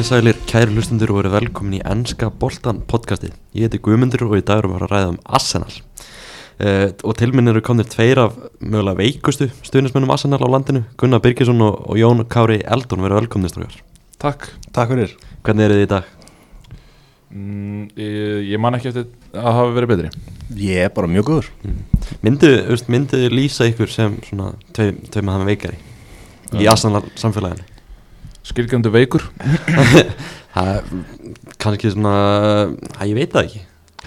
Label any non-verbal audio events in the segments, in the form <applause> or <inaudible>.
Komið sælir, kæri hlustundur og verið velkomin í Ennska Boltan podcastið. Ég heiti Guðmundur og í dag erum við að ræða um Arsenal. Uh, og til minn eru komnir tveir af mögulega veikustu stuðnismennum Arsenal á landinu, Gunnar Birgisson og, og Jón Kári Eldon, verið velkomnir strókar. Takk Takk fyrir Hvernig eru þið í dag? mm, ég, ég man ekki eftir að hafa verið betri Ég er bara mjög góður veist, myndu lýsa ykkur sem svona tvei, tvei með það með veikari í. Arsenal samfélaginu? Skilgjöndu veikur. <laughs> Það kannski svona, að ég veit það ekki.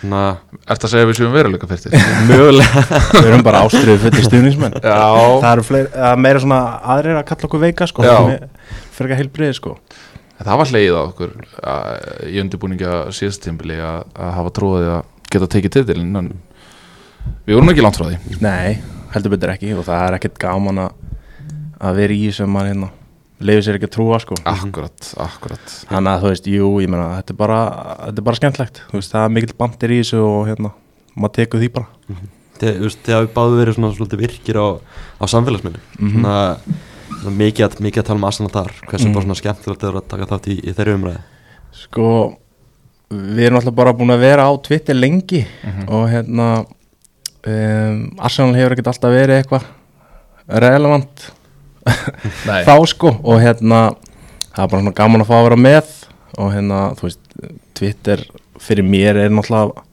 Eftir að segja að við séum veruleika fyrst <laughs> mögulega. <laughs> Við erum bara ástriðu fyrir stuðningsmenn. Já. Það eru fleiri, að meira svona aðrir að kalla okkur veika sko. Fyrir ekki heilbriði sko. Það var hleið á okkur að, í undirbúningi að síðast tímbili að, að hafa trúið að geta tekið titilin en við vorum ekki langt frá því. Nei, heldur betur ekki og það er ekkert gaman að, að vera í sem mann hérna Leifir sér ekki að trúa sko Akkurat, akkurat Þannig að þú veist, jú, ég meina, þetta er bara, þetta er bara skemmtlegt Þú veist, það er mikill bandir í þessu og hérna, maður tekur því bara Þið, þú veist, þið hafið báðu verið svona svolítið virkir á, á samfélagsmiðlum. Mhm. Svona, svona mikið, að, mikið að tala um Arsenal þar. Hversu Mhm. bara svona skemmtilegt er að taka þátt í, í þeirri umræði. Sko, við erum alltaf bara búin að vera á Twitter lengi og hérna um, Arsenal hefur ekkert alltaf verið eitthvað relevant þá sko og hérna það er bara svona gaman að fá að vera með og hérna, þú veist, Twitter fyrir mér er náttúrulega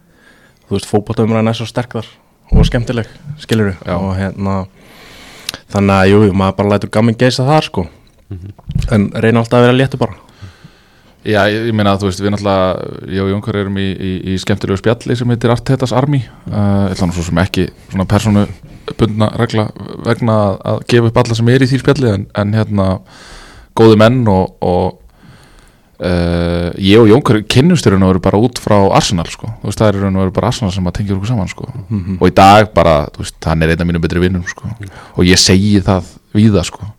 þú veist, fótballtöfumræðin er svo sterk þar og skemmtileg, skilur Já. og hérna þannig að jú, maður bara lætur gaman geisa þar sko. En reyna alltaf að vera léttu bara. Já, ég, ég meina að þú veist, við náttúrulega, ég og Jónkar erum í, í, í skemmtilegu spjalli sem heitir Artetas Army. Uh, ætla nú svo sem ekki svona persónu bundna regla vegna að, gefa upp alla sem er í því spjalli en, en hérna, góði menn og, og uh, ég og Jónkar kynnumst í raun og veru bara út frá Arsenal, sko. Þú veist, það er og veru bara Arsenal sem að tengja okkur saman, sko. Og í dag bara, þú veist, hann er einn af mínu betri vinnum, sko. Og ég segi það víða, sko.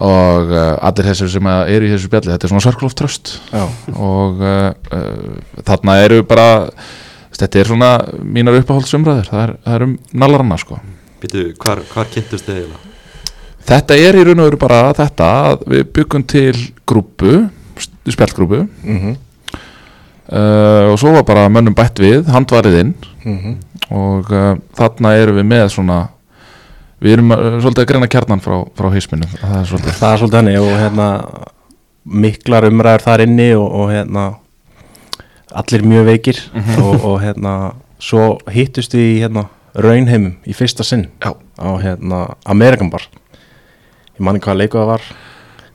Og uh, allir þessir sem eru í þessu spjalli þetta er svona circle of trust. Já, og uh, þarna eru bara þetta er svona mínar uppáhaldsumræður. Það er, það er um nallaranna sko. Býtu, hvar, hvar kynntust þið eiginlega? þetta er í raun og veru bara þetta að við byggum til grúpu spjallgrúpu mhm, uh, og svo var bara mönnum bætt við handvariðinn mhm. Og uh, þarna eru við með svona við erum uh, svolítið að greina kjarnan frá, frá heisminu það er svolítið Það er svolítið henni og hérna miklar umræður þar inni og, og hérna allir mjög veikir og, og hérna svo hittust við í hérna raunheimum í fyrsta sinn Já. á hérna Amerikan bar. Ég manni hvaða leiku það var.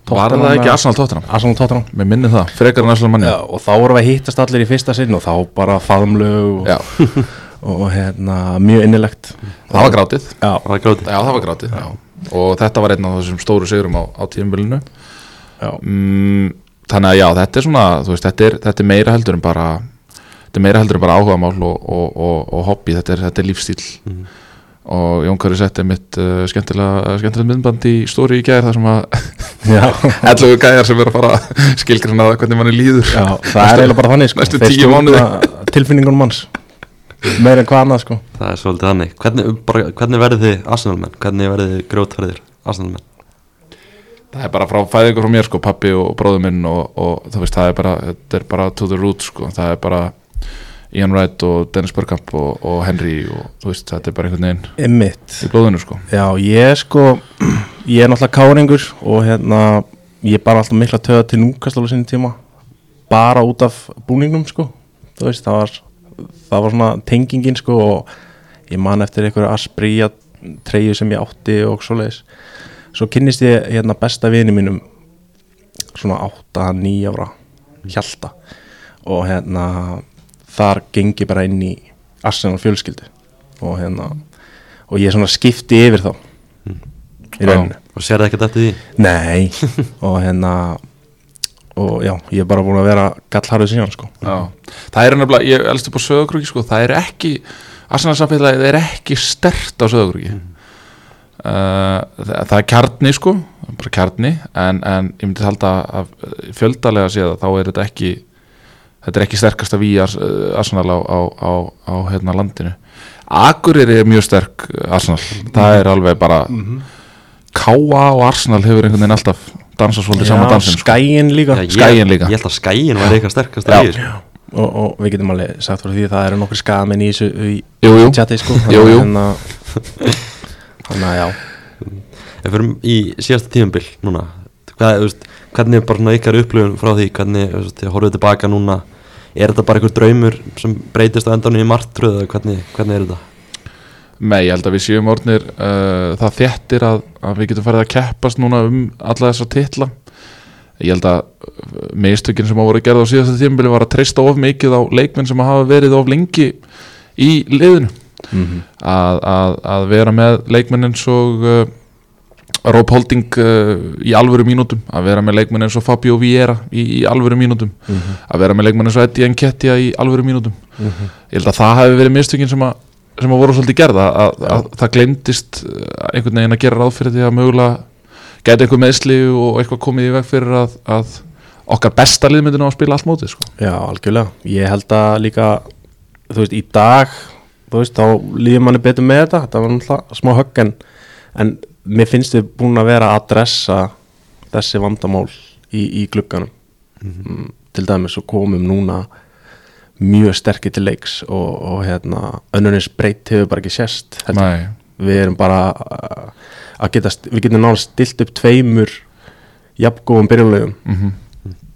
Var það ekki Arsenal Tottenham? Arsenal Tottenham. Mér minni það, frekar en Arsenal manni Já, og þá vorum við hittast allir í fyrsta sinn og þá bara faðumlög og, Já, <laughs> og, hérna mjög innilegt. Það var grátið. Já, Það var gráti. Já, það var grátið já. Og þetta var einn af þessum stóru sigurum á, á tíumbilinu já, mm, Þannig að já, þetta er svona þú veist, þetta, er, þetta er meira heldur en bara Þetta er meira heldur en bara áhugamál og, og, og, og hobby, þetta er, þetta er lífstíl Og Jón Kari setti mitt uh, skemmtilega, skemmtilega myndband í stóri í gær þar sem að <laughs> 11 <laughs> gæjar sem er að fara skilgrina það hvernig manni líður já það er eiginlega bara þannig sko. stjórna tilfinningunum manns meira en hvað annað sko Það er svolítið þannig. Hvernig, bara, hvernig verðið þið Arsenal-menn? Hvernig verðið þið grótferðir Arsenal-menn? Það er bara frá fæðingur frá mér sko, pappi og bróður minn og, og þú veist, það er bara, þetta er bara to the root sko, það er bara Ian Wright og Dennis Bergkamp og, og Henry og þú veist, þetta er bara einhvern veginn Emmitt í blóðinu sko. Já, ég sko <clears throat> ég er náttúrulega káringur og hérna ég er bara alltaf mikla töða til núkastálu sinni tíma bara út af búningnum sko. Þú veist, það var það var svona tengingin sko og ég man eftir einhverju asbríja treyju sem ég átti og svoleiðis svo kynnist ég hérna besta vini mínum svona 8-9 ára hjalta. Og hérna þar gengi bara inn í Arsenal fjölskyldu. Og hérna og ég svona skipti yfir þá í rauninu Og sér það ekkert eftir því? Nei, <laughs> og hérna og já, ég er bara búin að vera gallharðu síðan sko. Já. það er nefnilega, ég elst upp á sögurkrúki sko, það er ekki, Arsenal samfélagið er ekki stert á sögurkrúki uh, það, það er kjarni sko, bara kjarni en, en ég myndi halda að fjöldalega séð þá er þetta ekki þetta er ekki sterkasta við Ars, Arsenal á, á, á, á hérna landinu. Akureyri er mjög sterk Arsenal, það er alveg bara Káa og Arsenal hefur einhvern veginn alltaf dansa svolítið saman dansin sko. skæin líka. Líka. Ég held að skæin var eitthvað sterkast að líður og, og við getum alveg sagt frá því að það eru nokkur skamenn í þessu í Jú, jú, chati sko. Jú. Þannig að- <laughs> þannig að já. Ef við erum í síðasta tímabil núna. Hvað, veist, Hvernig er bara svona ykkar upplifun frá því? Hvernig, þú veist, þið horfum tilbaka núna? Er þetta bara einhver draumur sem breytist á endanum í martröð eða hvernig, hvernig er þetta? Nei, ég held að við séum orðnir uh, það þéttir að, að við getum farið að keppast núna um alla þessa titla. Ég held að uh, mistökin sem hafa voru gerð á síðasta tímabili var að treysta of mikið á leikmenn sem hafa verið of lengi í liðinu Mhm. að, að, að vera með leikmenn eins og uh, Rob Holding uh, í alvöru mínútum að vera með leikmenn eins og Fabio Vieira í, í alvöru mínútum Mhm. að vera með leikmenn eins og Eddie Nketiah í alvöru mínútum Mhm. ég held að það hefði verið mistökin sem að sem að voru svolítið gerða að, að það glemdist einhvern veginn að gera ráð fyrir því að mögulega gæti einhver meðsli og eitthvað komið í veg fyrir að, að okkar besta liðmyndin á að spila allt mótið sko. Já, algjörlega. Ég held að líka, þú veist, í dag, þú veist, þá líður manni betur með þetta. Þetta var náttúrulega smá högg en, en mér finnst við búin að vera að adressa þessi vandamál í, í glugganum. mm, til dæmis og komum núna mjög sterkir til leiks og, og hérna, önnurins breytt hefur bara ekki sérst. Við erum bara uh, að geta, við getum náttúrulega stilt upp tveimur jafngóðum byrjulegum. mm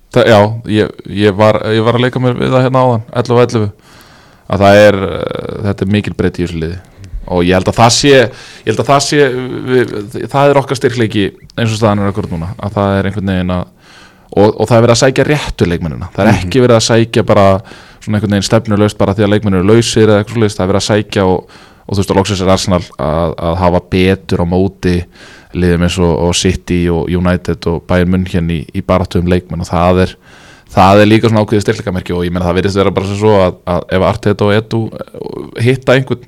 Það, já, ég, ég, var, ég var að leika mér við það hérna áðan 11 og 11 að það er, uh, þetta er mikil breytt í þessu liði. Og ég held að það sé ég held að það sé við, það er okkar styrkleiki eins og staðan er okkur núna að það er einhvern veginn að og, og það er verið að sækja réttu leikmennina. Það er ekki verið að sækja bara svona einhvern veginn stefnulegst bara því að leikmenn eru lausir eða eitthvað slúðist, það er verið að sækja og, og þú veist að loksins er Arsenal að, að hafa betur á móti liðum eins og, og City og United og Bayern München í, í baráttu um leikmenn og það er það er líka svona ákveðið styrleikamerki og ég meina það verðist vera bara svo að, að ef Arteta og Edu hitta einhvern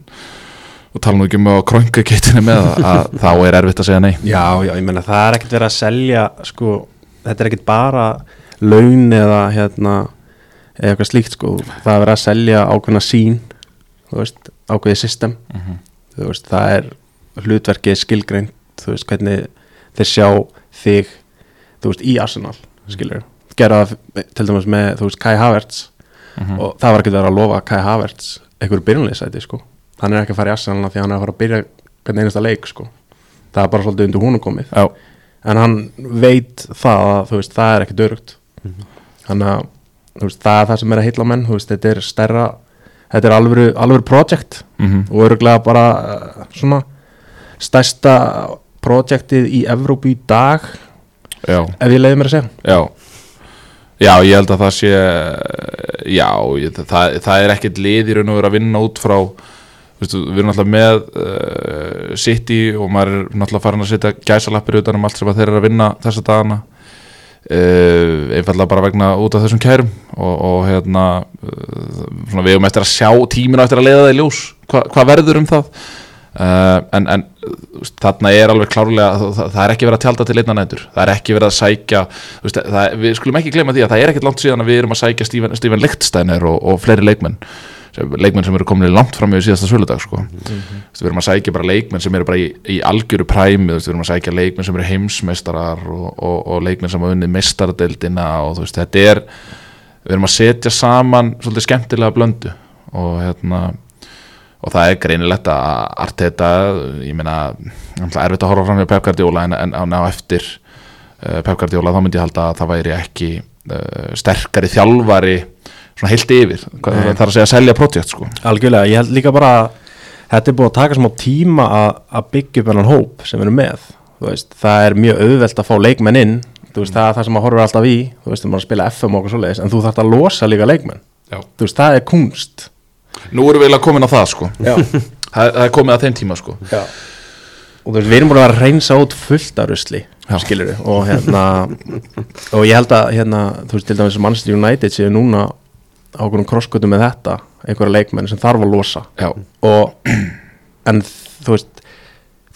og tala nú ekki um að krönga getinu með það að þá er erfitt að segja nei. Já, já, ég meina það er ekkert verið að selja sko, þetta er ekkert bara laun eða hérna eða eitthvað slíkt sko, það er verið að selja ákveðna sín, þú veist ákveðið system, þú veist það er hlutverkið skilgreint þú veist hvernig þeir sjá þig, þú veist, í Arsenal skilur, gera það til dæmis með, þú veist, Kai Havertz. Mhm. og það var ekkert verið að lofa Kai Havertz einhverju byrjunleysæti, sko. Hann er ekki að fara í Arsenal því hann er að fara að byrja hvernig einasta leik, sko. Það er bara svolítið undir húnum komið. Já, en hann veit það að þú veist, það er ekki dörugt þannig að þú veist, það er það sem er að heilla menn þú veist, þetta er stærra þetta er alvöru, alvöru project mhm, og öruglega bara uh, svona stærsta projektið í Evrópu í dag já. ef ég leiði mér að segja. Já Já, ég held að það sé Já, ég, það, það er ekkert lið í raun og veru að vinna út frá veistu, Við erum alltaf með uh, City og maður er náttúrulega farin að setja gæsalappir utan um allt sem þeir eru að vinna þessa dagana. Uh, einfallega bara vegna út af þessum kærum og, og hérna uh, svona við erum eftir að sjá tíminu eftir að leiða það í ljós. Hva, hvað verður um það uh, en, en þarna er alveg klárlega það, það, er ekki verið að tjálta til einna nætur það er ekki verið að sækja veist, það, við skulum ekki gleyma því að það er ekkert langt síðan að við erum að sækja Steven, Steven Lichtsteiner og, og fleiri leikmenn sem, leikmenn sem eru komin langt fram í síðasta söludag sko. mm við erum að sækja bara leikmenn sem eru bara í, í algjöru præmi, við erum að sækja leikmenn sem eru heimsmeistarar og, og, og leikmenn sem hafa unnið meistaradeildina og veist, þetta er við erum að setja saman svolítið skemmtilega blöndu og hérna og það er greinilegt að Arteta, ég meina erfitt að horfa fram hjá Pep Guardiola en, en, en á eftir uh, Pep Guardiola þá myndi ég halda að það væri ekki uh, sterkari þjálfari svona heilt yfir, Hvað- það er að segja að selja projekt sko. Algjörlega, ég held líka bara að þetta er búið að taka smá tíma að, að byggja upp hennan hóp sem við erum með. Veist, það er mjög auðvelt að fá leikmenn inn. Veist, það er það sem maður horfir alltaf í. Þú veist, maður að spila FM og okkur svoleiðis en þú þarf að losa líka leikmenn. Veist, það er kunst Nú erum við eiginlega komin á það sko. Já. <laughs> það, það er komið að þeim tíma sko. Já. og þú veist, við erum búin að vera að reynsa út fullt af rusli, skilur við og hérna, og ég held að hérna, þú veist, til dæmis Manchester United séu núna á okkur krosskötu með þetta einhverja leikmenn sem þarf að losa. Já, og en þú veist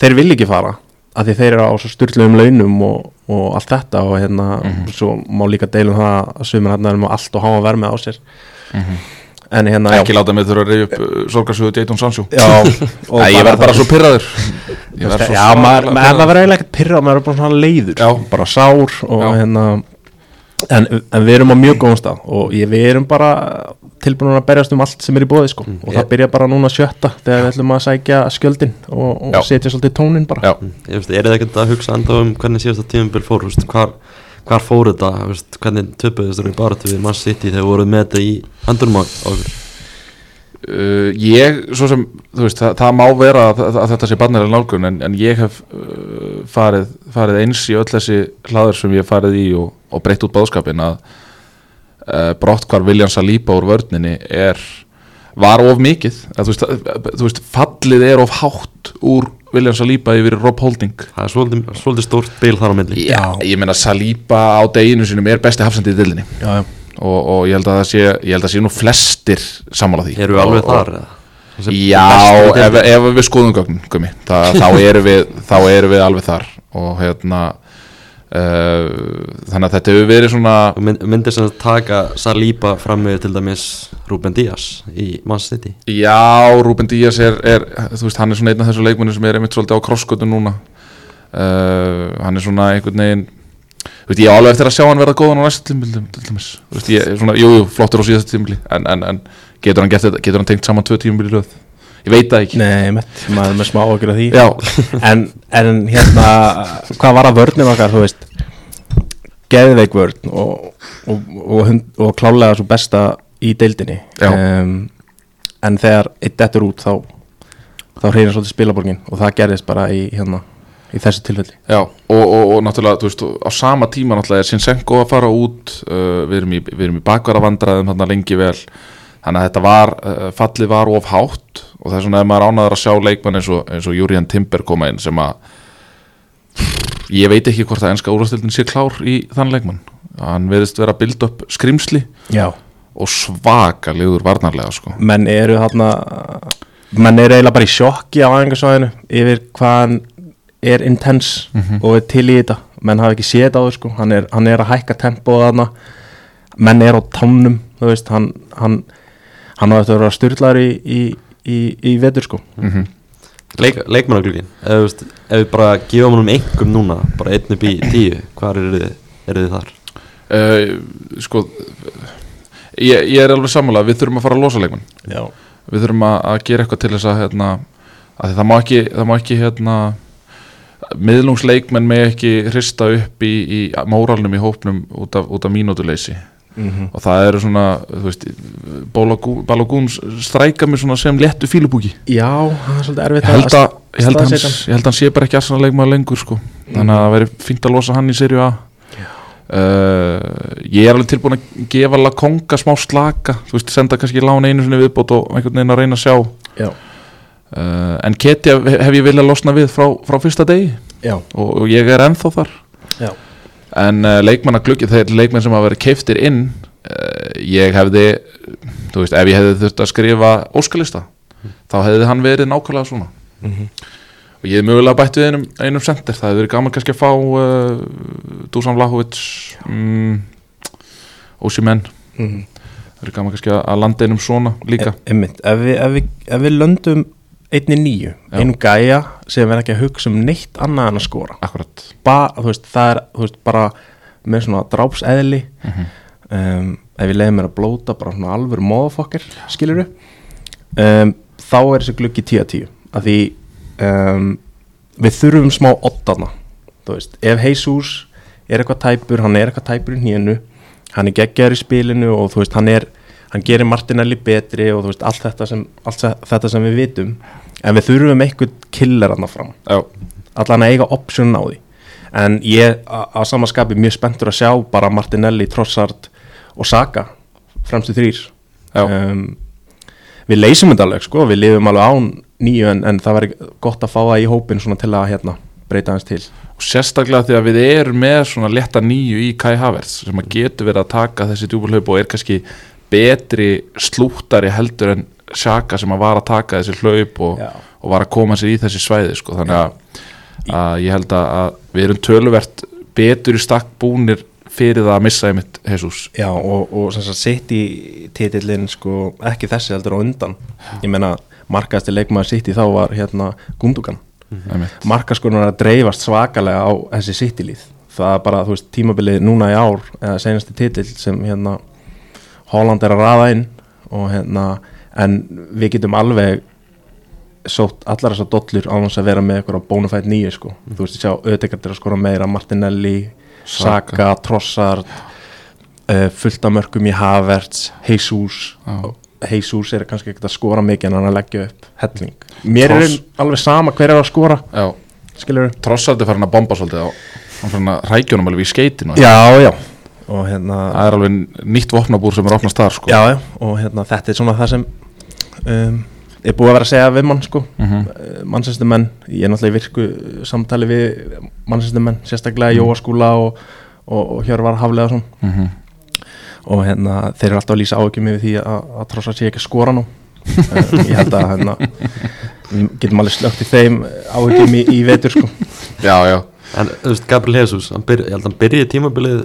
þeir vil ekki fara af því þeir eru á svo styrluðum launum og, og allt þetta og hérna Mhm. svo má líka deilum það að sumir hérna er með allt og háa vermið á sér en hérna já, ekki láta mig þurfa að reyja upp uh, sorgarsöðu Dayton Sancho já, og <laughs> Nei, ég verð bara svo pyrraður <laughs> já, maður, verður eiginlega ekkert pyrra maður er bara svona leiður, Já. bara sár og Já. hérna en, en við erum á mjög góðum stað og ég, við erum bara tilbúin að berjast um allt sem er í bóði sko. og ég- það byrja bara núna sjötta þegar við ætlum að sækja skjöldin og, og Já. setja svolítið tónin bara Já, Ég veist, er þið ekkert að hugsa enda um hvernig síðasta tímabil fór, veist, hvar, hvar fór þetta, veist, hvernig töpuðu þessari baratu við Man City þegar voruð með þetta í handunum á okkur? Uh, ég, svo sem veist, það, það má vera að, að þetta sé barnilega nálgun en, en ég hef uh, farið, farið eins í öll þessi hlaður sem ég hef farið í og, og breytt út báðskapin að uh, brott hvar William Saliba úr vörninni er var of mikið að, þú, veist, þú veist, fallið er of hátt úr William Saliba yfir Rob Holding Það er svolítið, svolítið stórt bil þar á milli Já, ég meina Saliba á deginu sinum er besti hafsendið í já. og, og ég held að það sé ég held að sé nú flestir sammála því Eru við alveg Og- þar? eða? Þessi Já, ef, ef við skoðum gögn gummi, það, þá, erum við, þá erum við alveg þar og hérna þannig að þetta hefur verið svona myndir sem að taka Saliba fram með til dæmis Ruben Díaz í Man City. Já, Rúben Díaz er, er þú veist, hann er svona einn af þessu leikmunni sem er einmitt svolítið á krosskötu núna. Uh, hann er svona einhvern veginn þú veist, ég á alveg eftir að sjá hann verða góðan á næstu tímbil til dæmis, þú veist, ég er svona, jú, jú, flottur á síðasta tímbili en, en, en getur hann, hann tengt saman tvö tímbil í röð ég veit það ekki. Nei, mitt, maður með smá okkur af því. <laughs> En, en hérna hvað var að vörnum okkar, þú veist? Geðveik vörn og, og, og, og klálega svo besta í deildinni. Um, en þegar eitt dettur út þá þá hreinir svolítið spilaborgin og það gerðist bara í hérna í þessu tilfelli. Já, og, og, og náttúrulega, þú veist, á sama tíma náttúrulega er Sinsenko að fara út uh, við erum í, í bakvara vandræðum þarna lengi vel, þannig að þetta var uh, fallið var of hátt og það er svona ef maður ánaður að sjá leikmann eins og, eins og Júrian Timber koma inn sem að ég veit ekki hvort að enska úrvastildin sé klár í þann leikmann, hann verðist vera að bilda upp skrimsli Já. og svakalegur varnarlega sko. menn eru þarna menn eru eiginlega bara í sjokki á æfingarsvæðinu yfir hvað hann er intense og er til í þetta. Menn hafa ekki séð þetta á þau sko. Hann er, hann er að hækka tempóð þarna. Menn er á tánum þú veist, hann hann, hann á þetta að vera styrlaður í, í, í, í vetur sko. Mm Leik, Leikmannaglugin, ef, ef við bara gefum honum einhverjum núna, bara einn upp í tíu hvar eru þið, eru þið þar? uh, sko ég, ég er alveg sammála, við þurfum að fara að losa leikmann. Já, við þurfum að, að gera eitthvað til þess að, hérna, að það má ekki, það má ekki hérna, miðlungsleikmenn með ekki hrista upp í, í móralnum í hópnum út af, út af mínútuleysi mm og það eru svona, þú veist Balagún stræka mig svona sem léttu fílubúki. Já það er svolítið erfitt að, ég held að, staðsetja hans, ég held að hann sé bara ekki aðsana leikmaður lengur sko. þannig að það veri fínt að losa hann í serju A. Uh, ég er alveg tilbúin að gefa Lakonga smá slaka, þú veist, senda kannski lána einu sinni viðbót og einhvern veginn að reyna að sjá. Já, Uh, en Ketja hef ég viljað losna við frá, frá fyrsta degi? Og, og ég er ennþá þar. Já en uh, leikmanna gluggi, þeir leikmenn sem hafa verið keiftir inn uh, ég hefði þú veist, ef ég hefði þurft að skrifa óskalista, þá hefði hann verið nákvæmlega svona. Mhm. og ég hef mögulega bætt við einum, einum sendir það hefði verið gaman kannski að fá uh, Dusan Vlahovic um, Ósimenn Mhm. það verið gaman kannski að, landa einum svona líka. E- ef við, ef við, ef við löndum einni nýju, einum gæja sem er ekki að hugsa um neitt annað en að skora. Akkurat ba, veist, það er veist, bara með svona drápseðli. Mhm. um, ef ég leiði mér að blóta bara svona alvöru móðafokkir skilur um, þá er þessi gluggi 10-10 af því um, við þurfum smá oddana þú veist, ef Jesus er eitthvað tæpur, hann er eitthvað tæpur í hnénu hann er geggjar í spilinu og þú veist, hann er hann gerir Martinelli betri og þú veist, allt þetta sem, allt þetta sem við vitum en við þurfum eitthvað killer hann fram. Allan að eiga option á því. En ég a- á samaskapi mjög spenntur að sjá bara Martinelli, Trossard og Saka fremstu þrýr um, við leysum þetta alveg sko, við lifum alveg án nýju en, en það væri gott að fá það í hópin svona til að hérna, breyta hans til. Og sérstaklega því að við erum með svona létta nýju í Kai Havertz sem að getur verið að taka þessi djúbulhlaup og er kannski betri slúttari heldur en Sjaka sem að var að taka þessi hlaup og, og var að koma sér í þessi svæði sko. þannig að, að ég held að, við erum töluvert betur í stakk búnir fyrir það að missa einmitt Jesus Já, og, og sem sagt sitt í titillin sko, ekki þessi heldur á undan. Ég meina, markaðasti leikmaður sitt í þá var hérna Gundogan. Einmitt. markaskurinn var að dreifast svakalega á þessi sittilíð það er bara, þú veist, tímabilið núna í ár eða senasti titill sem hérna Holland er að raða inn og hérna, en við getum alveg sótt allar þessar dollur á þess að vera með eitthvað bónufætt nýju sko, þú veist, ég sjá auðvitað að skora meira, Martinelli, Saka. Saka Trossard uh, fullt af mörgum í Havertz Jesus. Já. Jesus er kannski ekkert að skora mikið en hann að leggja upp helling. Mér er Tross- alveg sama hver er að skora. Já, skilur Trossard er farin að bomba svolítið á rækjunum alveg í skeitinu já, já. Og hérna, það er alveg nýtt vopnabúr sem er opnast þar sko. já, já, og hérna þetta er svona það sem um, er búið að vera að segja við mann sko Mhm. uh, mannsæstumenn, ég er náttúrulega í virku samtali við mannsæstumenn sérstaklega mm. Jóaskúla og, og, og Hjörvar Hafleðarsson Mhm. og hérna þeir eru alltaf að lýsa áhugjum yfir því að, að trossa sé ekki að skora nú uh, ég held að hérna getum alveg slögt í þeim áhugjum í, í vetur sko Já, já, En þú veist, Gabriel Jesus, hann byrja, ég held að hann byrja tímabilið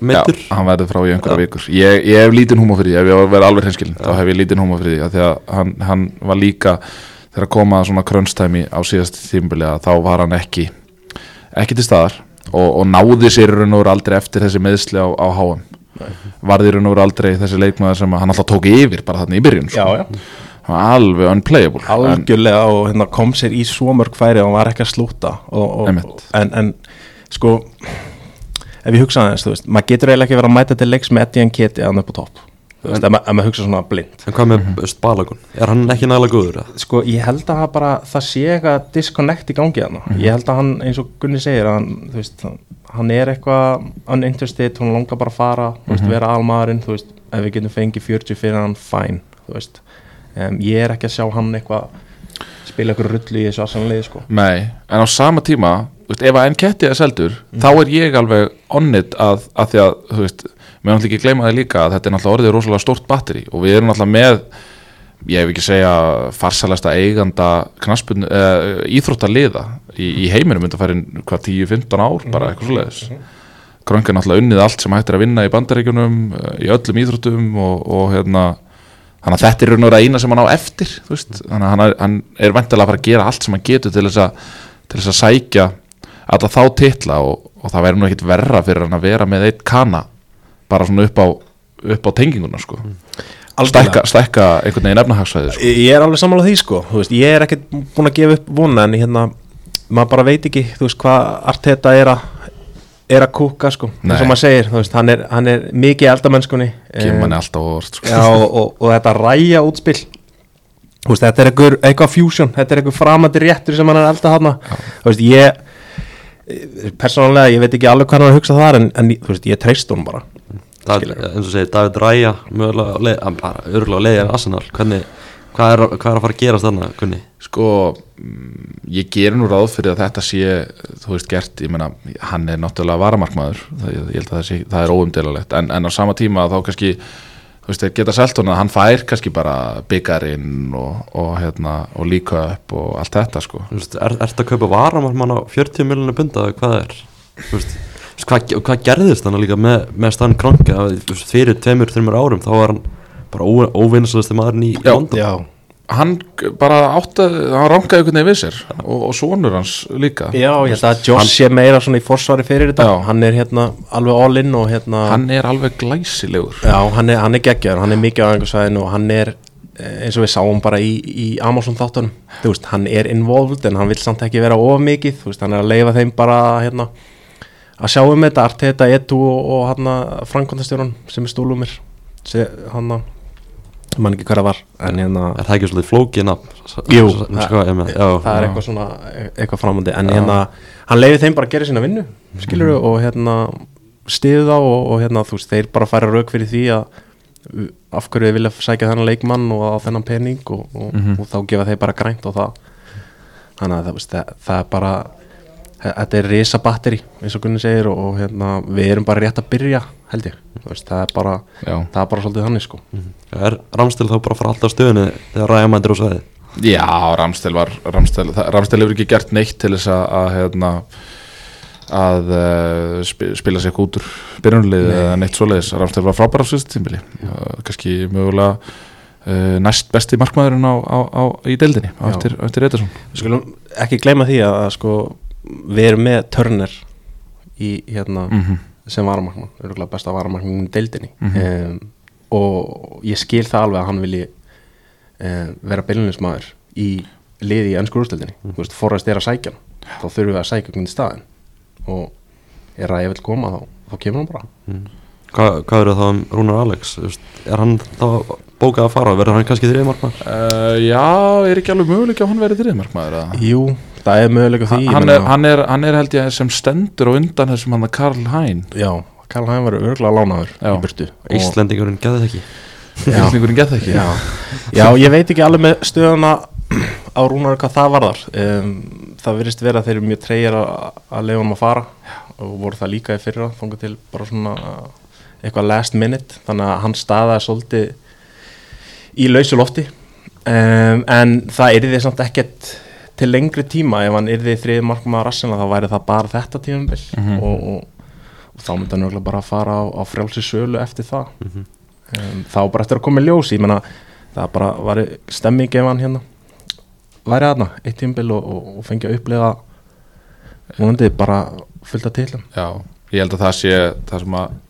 meittur já, hann verður frá í einhverja vikur. Ég, ég hef lítinn húma fyrir því, ef ég vera alveg hreinskilin þá hef ég lítinn húma fyrir því, af því að hann, hann var líka, þegar koma að svona krönstæmi á síðast tímbili að þá var hann ekki ekki til staðar og, og náði sér raun og veru aldrei eftir þessi meðsli á, á HM varði raun og veru aldrei þessi leikmaður sem hann alltaf tók yfir bara þarna í byrjun sko. já, já alveg unplayable. En, algjörlega og hérna kom sér í svo mörg færi og hann var ekki að slúta. Og, og, en, en sko ef ég hugsa aðeins, þú veist, maður getur eiginlega ekki verið að mæta til leiks með Eddie Nketi að hann upp á topp. Þú veist, ma ef maður hugsa svona blind. En hvað með mm -hmm. Balagun? Er hann ekki nægilega góður? sko, ég held að bara, það sé eitthvað disconnect í gangi hann, ég held að hann eins og Gunni segir, að hann, veist hann er eitthvað uninterested hún langar bara að fara, þú veist, vera almaðurinn þú veist, ef við getum fengið 40 fyrir hann fæn, þú veist um, ég er ekki að sjá hann eitthvað spila eitthvað rullu í þessu assanlega sko. Nei, en á sama tíma veist, ef að Enketti er seldur þá er ég alveg onnit að, að því að þú veist, mér náttúrulega ekki gleyma það líka að þetta er náttúrulega orðið rosalega stórt batteri og við erum náttúrulega með ég hef ekki segja farsalasta eiganda knaspun, uh, íþróttaliða í, í heiminum undan færin hvað 10-15 ár, bara eitthvað svoleiðis. Krönk er náttúrulega unnið allt sem hægt er að vinna í bandaríkjunum, uh, í öllum íþróttum og, og hérna þannig að þetta er raun og veru eina sem hann á eftir veist, þannig að hann er, hann er vantilega að fara að gera allt sem hann getur til þess að, til þess að sækja alla þá titla og, og það verður nú ekkit verra fyrir hann að vera með eitt kana bara svona upp á, upp á tenginguna sko. stækka, stækka einhvern veginn efnahagsvæði sko. Ég er alveg samanlega því sko. Veist, Ég er ekkert búin að gefa upp vona en hérna, maður bara veit ekki veist, hvað Arteta er að er að kúka sko, eins og maður segir veist, hann, er, hann er mikið eldamennskunni kemur manni alltaf á orð sko. Já, og, og, og þetta ræja útspill veist, þetta er einhver, eitthvað fusion þetta er einhver framandi réttur sem hann er elda hana veist, ég eh, persónulega, ég veit ekki alveg hvað hann er að hugsa þar en, en veist, ég treyst honum bara. David, eins og segir, David Ræja mögulega, hann bara örgulega á leiðin Arsenal. Hvernig, hvað er, hvað er að fara að gerast þarna, kunni? sko ég gerir nú ráð fyrir að þetta sé þú veist gert, ég meina hann er náttúrulega varamarkmaður, það, ég held að það, sé, það er óumdelalegt, en, en á sama tíma þá kannski, þú veist, þeir geta selt hún að hann fær kannski bara byggarinn og, og hérna, og líka upp og allt þetta sko. Þú veist, er, ertu að kaupa varamarmann á 40 miljonir punda eða hvað er? Þú veist, hvað, hvað gerðist hann líka með, með Stan Kroenke? Að, þú veist, fyrir tveimur, þreimur árum þá var hann bara ó, óvinnsalisti maðurinn í Já. London. Já, hann bara átti, hann rangaði einhvern veginn við sér og, og sonur hans líka. Já, ég held að Josh sé meira svona í forsvari fyrir þetta. Já. Hann er hérna alveg all in og hérna hann er alveg glæsilegur. Já, hann er, hann er geggjar, hann er mikið á einhversvæðinu og hann er eh, eins og við sáum bara í, í Amazon þáttunum. Þú veist, hann er involved en hann vil samt ekki vera of mikið. Þú veist, hann er að leifa þeim bara hérna að sjá um þetta, Arteta, Edu og, og hérna Frankondastjórun sem er stúlumir hann að mann ekki hver það var en hérna er það ekki svolítið flókið nafn? Jú, sko, það er eitthvað svona eitthvað framandi en hérna, hann leiði þeim bara að gera sína vinnu skilur Mhm. og hérna stiðu þá og, og hérna þú veist þeir bara færa rauk fyrir því að af hverju þið vilja sækja þennan leikmann og á þennan pening og, og, Mhm. og þá gefa þeir bara grænt og það. Þannig að það, veist, það, það er bara þetta er risa batteri eins og Gunni segir og, og hérna við erum bara rétt að byrja held ég, veist, það er bara það er bara svolítið þannig sko. Er Ramstil þá bara fara alltaf stöðunni þegar Ræja mændir á sveði já Ramstel var Ramstel, það- Ramstel hefur ekki gert neitt til þess að, að hérna að uh, spi- spila sig út úr byrjunlið Nei. eða neitt svoleiðis. Ramsdale var frábæra á síðust tímbili uh, kannski mögulega uh, næst besti markmaðurinn á, á, á, í deildinni Já. eftir, Ederson. Við skulum ekki gleyma því að, að sko, við erum með Turner í hérna mm sem varamarkmann, örgulega besta varamarkmann í deildinni Mhm. um, og ég skil það alveg að hann vilji um, vera byrjunismæður í liði í ennsku úrstildinni mm. veist, Forrest er að sækja hann þá þurfum við að sækja hvernig staðin og er að ég vil koma þá, þá kemur hann bara Hvað, hvað eru það um Rúnar Alex? Er hann þá bókað að fara? Verður hann kannski þriði markmann? uh, Já, er ekki alveg möguleik að hann verið þrið markmaður eða? Jú, það er möguleika því hann, er, hann, er, hann er held ég sem stendur á undan þessum hann að Karl Hæn Já, Karl Hæn var örgulega lánaður Já. í burtu. Og- Íslendingurinn geði það ekki. Já. Íslendingurinn gett ekki. Já. Já, ég veit ekki alveg með stöðuna á Rúnar hvað það varðar. Um, það virðist vera að þeir eru mjög treyjar að, leiða hann að fara. Og voru það líka í fyrra þóngu til bara svona uh, eitthvað last minute. Þannig að hann staðaði svolítið í lausu lofti. Um, en það yrði samt ekkert til lengri tíma ef hann yrði þriði markma að rassina þá væri það bara þetta tímabil Mhm. og, og, og þá myndi hann bara fara á, á frjálsi sölu eftir það Mhm. um, þá bara eftir að koma í ljós ég menna það bara var stemming ef hann hérna væri aðna eitt tímbil og, og, og fengi að upplega vonandi bara fullt að tilum Já, ég held að það sé það sem að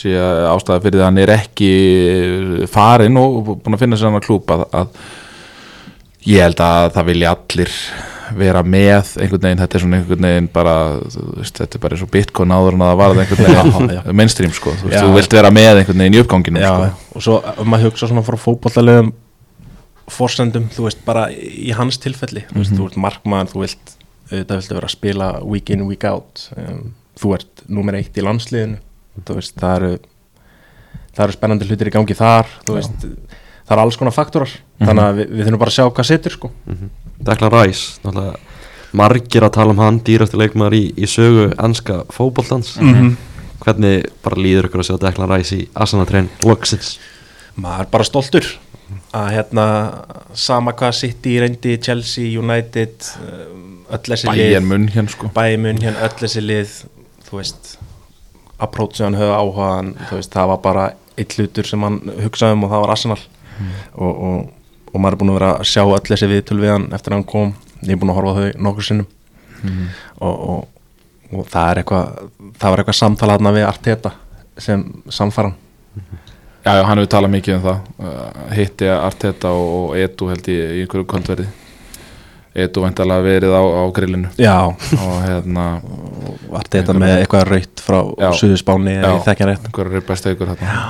sé ástæða fyrir það að hann er ekki farinn og búin að finna sér hann að klúpa að, að ég held að það vilja allir vera með einhvern veginn, þetta er svona einhvern veginn bara, veist, þetta er bara eins og bitcoin áður en að það varð einhvern veginn mainstream sko, þú, veist, þú vilt vera með einhvern veginn í uppganginu Já, sko. og svo ef maður hugsa svona frá fótbollalegum forsendum, þú veist, bara í hans tilfelli, þú veist, þú ert markmaður þú vilt, auðvitað viltu vera að spila week in, week out. Um, þú ert númer eitt í landsliðinu. Þú veist, það eru það eru spennandi hlutir í gangi þar þú Já. Það eru alls konar faktorar Mhm. þannig að við, við þurfum bara að sjá hvað setur sko. Deklan Ræs, náttúrulega margir að tala um hann dýrasti leikmaður í, í sögu ennska fótboltans Mhm. Hvernig bara líður ykkur að sjá Deklan Ræs í Asana Train loksins? maður er bara stoltur að hérna sama hvað City reyndi, Chelsea, United öll þessi bæjan munn hérna sko bæmun hérna öll þessi lið þú veist approach hann höfðu áhugaðan þú veist það var bara eitt hlutur sem hann hugsaði um og það var Arsenal og, og, og maður er búin að vera að sjá öll þessi viðtöl við hann eftir að hann kom. Ég er búin að horfa þau nokkur sinnum. Mhm. og, og, og það er eitthvað það var eitthvað samtala hann við Arteta sem samfæran Já, já, hann hefur talað mikið um það. Uh, hitti Arteta og, Edu held ég í einhverju kvöldverði. Edu væntalega verið á, á grillinu. Já, og hérna og Arteta með eitthvað raut frá Já. Suðuspáni eða Já. þekki hann rétt. Einhverju ripast ykkur hérna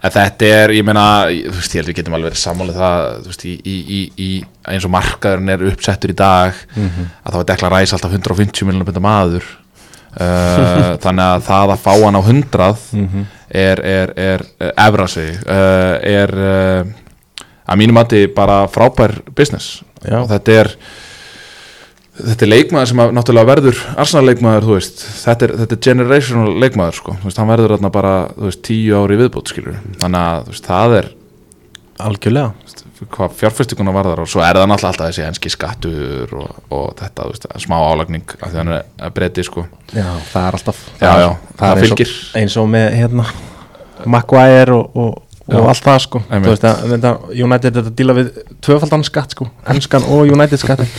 En þetta er, ég meina, þú veist, ég held við getum alveg verið sammálið það, þú veist, í, í, í, í eins og markaðurinn er uppsettur í dag að þá er Dekla Ræs alltaf 150 miljonar bynda maður uh, <laughs> þannig að það að fá hann á 100 Mhm. er, er, er, er efra sig uh, er uh, að mínum mati bara frábær business Já. og þetta er þetta er leikmaður sem að náttúrulega verður Arsenal leikmaður, þú veist. Þetta er, þetta er generational leikmaður, sko. Þú veist, hann verður þarna bara, þú veist, tíu ári viðbót skilur, þannig að, þú veist, það er algjörlega. Hvað fjárfæstinguna varðar og svo er það náttúrulega alltaf þessi enski skattur og, og þetta, þú veist, smá álagning af því hann er að breyti, sko. Já, það er alltaf Já, það, já, er- það er eins og- fylgir. eins og með hérna Maguire og, og, og allt það sko. Veist, að, United er að díla við tvöfaldan skatt sko, ennskan og United skatt. <laughs>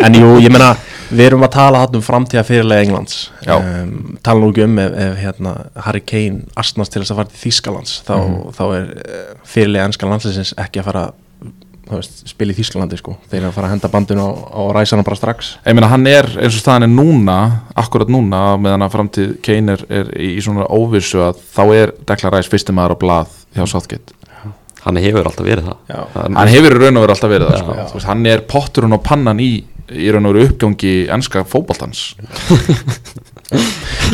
En jú, ég meina við erum að tala hann um framtíða fyrirlega Englands um, tala nú ekki um ef, ef hérna, Harry Kane astnast til þess að fara til Þýskalands þá, Mhm. þá er uh, fyrirlega ennskan landsleisins ekki að fara veist, spila í Þýskalandi sko. Þeir eru að fara að henda bandinu á, á ræsana bara strax. Ég meina hann er eins og staðan er núna akkurat núna meðan að framtíð Kane er, er í svona óvissu að þá er Declan Rice fyrstum maður á blað hjá Southgate. Hann hefur alltaf verið það, Já. það hann hefur í raun og verið alltaf verið það sko. Veist, hann er potturinn og pannan í í raun og veru uppgangi ennska fótboltans.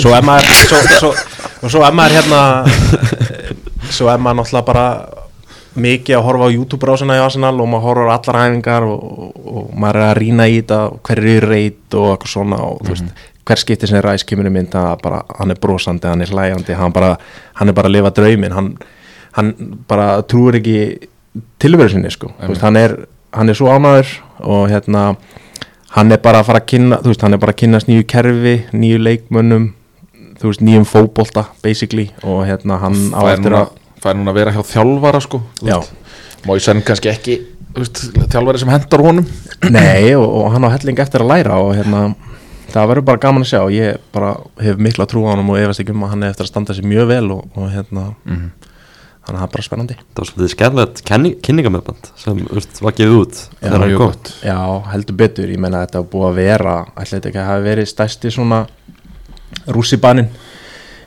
Svo er maður svo, svo, og svo er maður hérna svo er maður náttúrulega bara mikið að horfa á YouTube-rásina í Arsenal og maður horfar á allar hæfingar og, og, og maður er að rýna í þetta og hver er reyt og eitthvað svona og þú veist, hver skipti sem í mynd hann er brosandi, hann er hlæjandi hann, bara, hann er bara að lifa drauminn. Hann, hann bara trúir ekki tilveru sinni sko, veist, hann, er, hann er svo ánæður og hérna hann er bara að fara að kynna veist, hann er bara að kynast nýju kerfi nýju leikmönnum þú veist, nýjum fótbolta basically og hérna hann á eftir að fær núna að vera hjá þjálfara sko Já. veist. Moisen kannski ekki veist, þjálfari sem hendar honum Nei, og, og hann á helling eftir að læra og hérna, það verður bara gaman að sjá ég bara hef mikla trú á hann og efast ekki um að hann er eftir að standa sér mjög vel og, og hérna, Mhm. Þannig að það er bara spennandi. Það var svolítið skemmilegt kynningamöfband sem var gefið út. Já, Já, heldur betur, ég meina að þetta búið að vera ætla þetta ekki að hafa verið stærsti svona rússibanin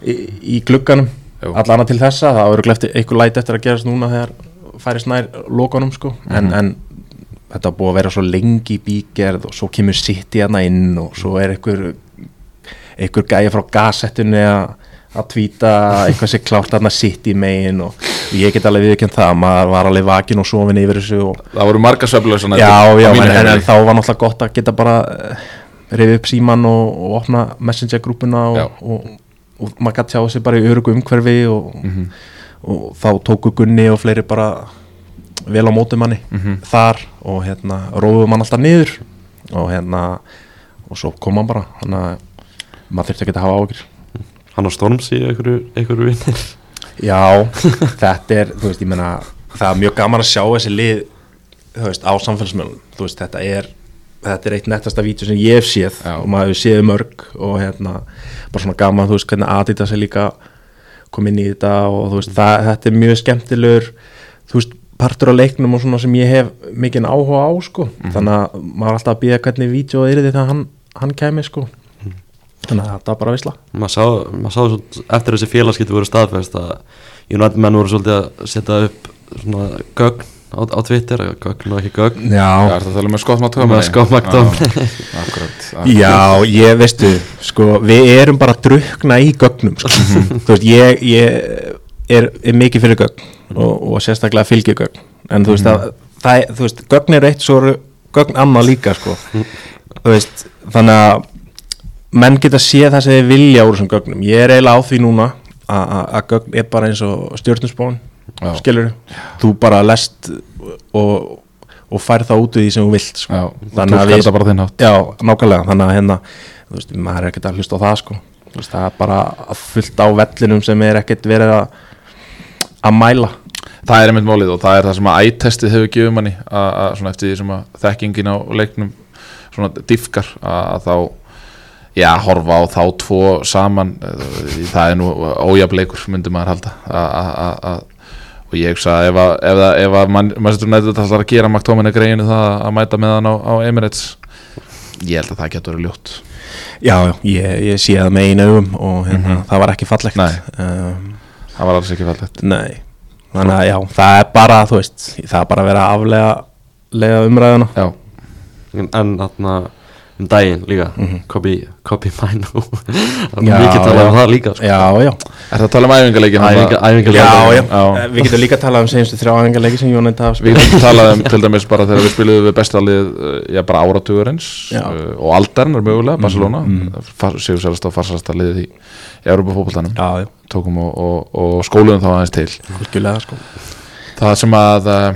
í, í glugganum. Allana til þessa, það voru glefti einhver læt eftir að gerast núna þegar færi snær lokanum sko, en, en þetta búið að vera svo lengi í bígerð og svo kemur City hérna inn og svo er einhver einhver gæði frá gasettinu að að tvíta eitthvað sem klárt þarna City megin og ég get alveg viðkjönd það maður var alveg vakin og sofin yfir þessu og það voru marga já, en, en, þá var náttúrulega gott að geta bara uh, reyði upp síman og, og opna messenger-grúpuna Já. og, og, maður gæti sjá sig bara í örugu umhverfi og, Mhm. og þá tóku Gunni og fleiri bara vel á móti manni Mhm. þar og hérna róðum hann alltaf niður og hérna og svo kom hann bara þannig að maður þurfti ekki að hafa ágjur Hann á Storms í einhverju, vinnir Já, <laughs> þetta er, þú veist, ég meina það er mjög gaman að sjá þessi lið þú veist, á samfélagsmiðlunum. Þú veist, þetta er, þetta er eitt nettasta vídeo sem ég hef séð Já. og maður hefur séð mörg og hérna, bara svona gaman, þú veist, hvernig Adidas er líka kom inn í þetta og þú veist, það, þetta er mjög skemmtilegur þú veist, partur á leiknum og svona sem ég hef mikinn áhuga á, sko. Þannig að maður er alltaf að býða hvernig vídeo er þegar hann, hann kæmi, sko þannig að þetta var bara visla maður sá, maður sá svo, eftir þessi félagskipti voru staðfest að United menn voru svolítið að setja upp svona gögn á, á Twitter gögn og ekki gögn. Já, Já, er það að tala McTominay Scott McTominay Akkurat, Já, ég veistu, sko, við erum bara að drukna í gögnum, sko. þú veist, ég, ég er, er mikið fyrir gögn og, og sérstaklega fylgjugögn, en þú veist, að, það, þú veist, gögn er eitt, svo eru gögn annað líka, sko, þú veist, þannig að menn geta séð það sem þið vilja úr þessum gögnum, ég er eiginlega á því núna að, gögn er bara eins og stjórnusbón, skilur þú bara lest og, og fær það út úr því sem þú vilt, sko. Já, Þannig að við- Já, nákvæmlega, þannig að hérna þú veist, maður er ekkert að hlusta á það sko. Þú veist, það er bara fullt á vellinum sem er ekkert verið að að mæla. Það er einmitt málið og það er það sem að ættestið hefur gefið manni að, að svona eftir því sem að þekkingin á leiknum svona diffkar að, að þá já, horfa á þá tvo saman eh, það er nú ójafleikur myndi maður halda. Að, að, að, að og ég hugsa að ef að, ef að, ef að mann, Manchester United ætlar að gera McTominay greinu það að mæta með hann á, á Emirates. Ég held að það getur verið ljótt. Já, ég, ég sé það með einu augum og hérna, Mhm. það var ekki fallegt. Nei. um, það var alls ekki fallegt. Nei, þannig að já, það er bara, þú veist það er bara að vera að aflega lega umræðuna. Já, en þarna um daginn líka. Mhm. Kobi, Kobi Mænu það er Já, mikið talað um það líka sko. Já, já, er það að tala um æfingarleikin Æfinga- já, æfingarleik. já, Já. Við getum líka að tala um senstu þrjá æfingarleiki sem Jónætt hafa Við getum talað um <laughs> til dæmis bara þegar við spiliðum við bestalið já, bara áratugurins uh, og aldarnar mögulega, Barcelona. Mm. séu sérst á farsasta liðið í Európa já, tókum og, og, og skóluðum þá aðeins til. Hlutulega sko. Það sem að uh,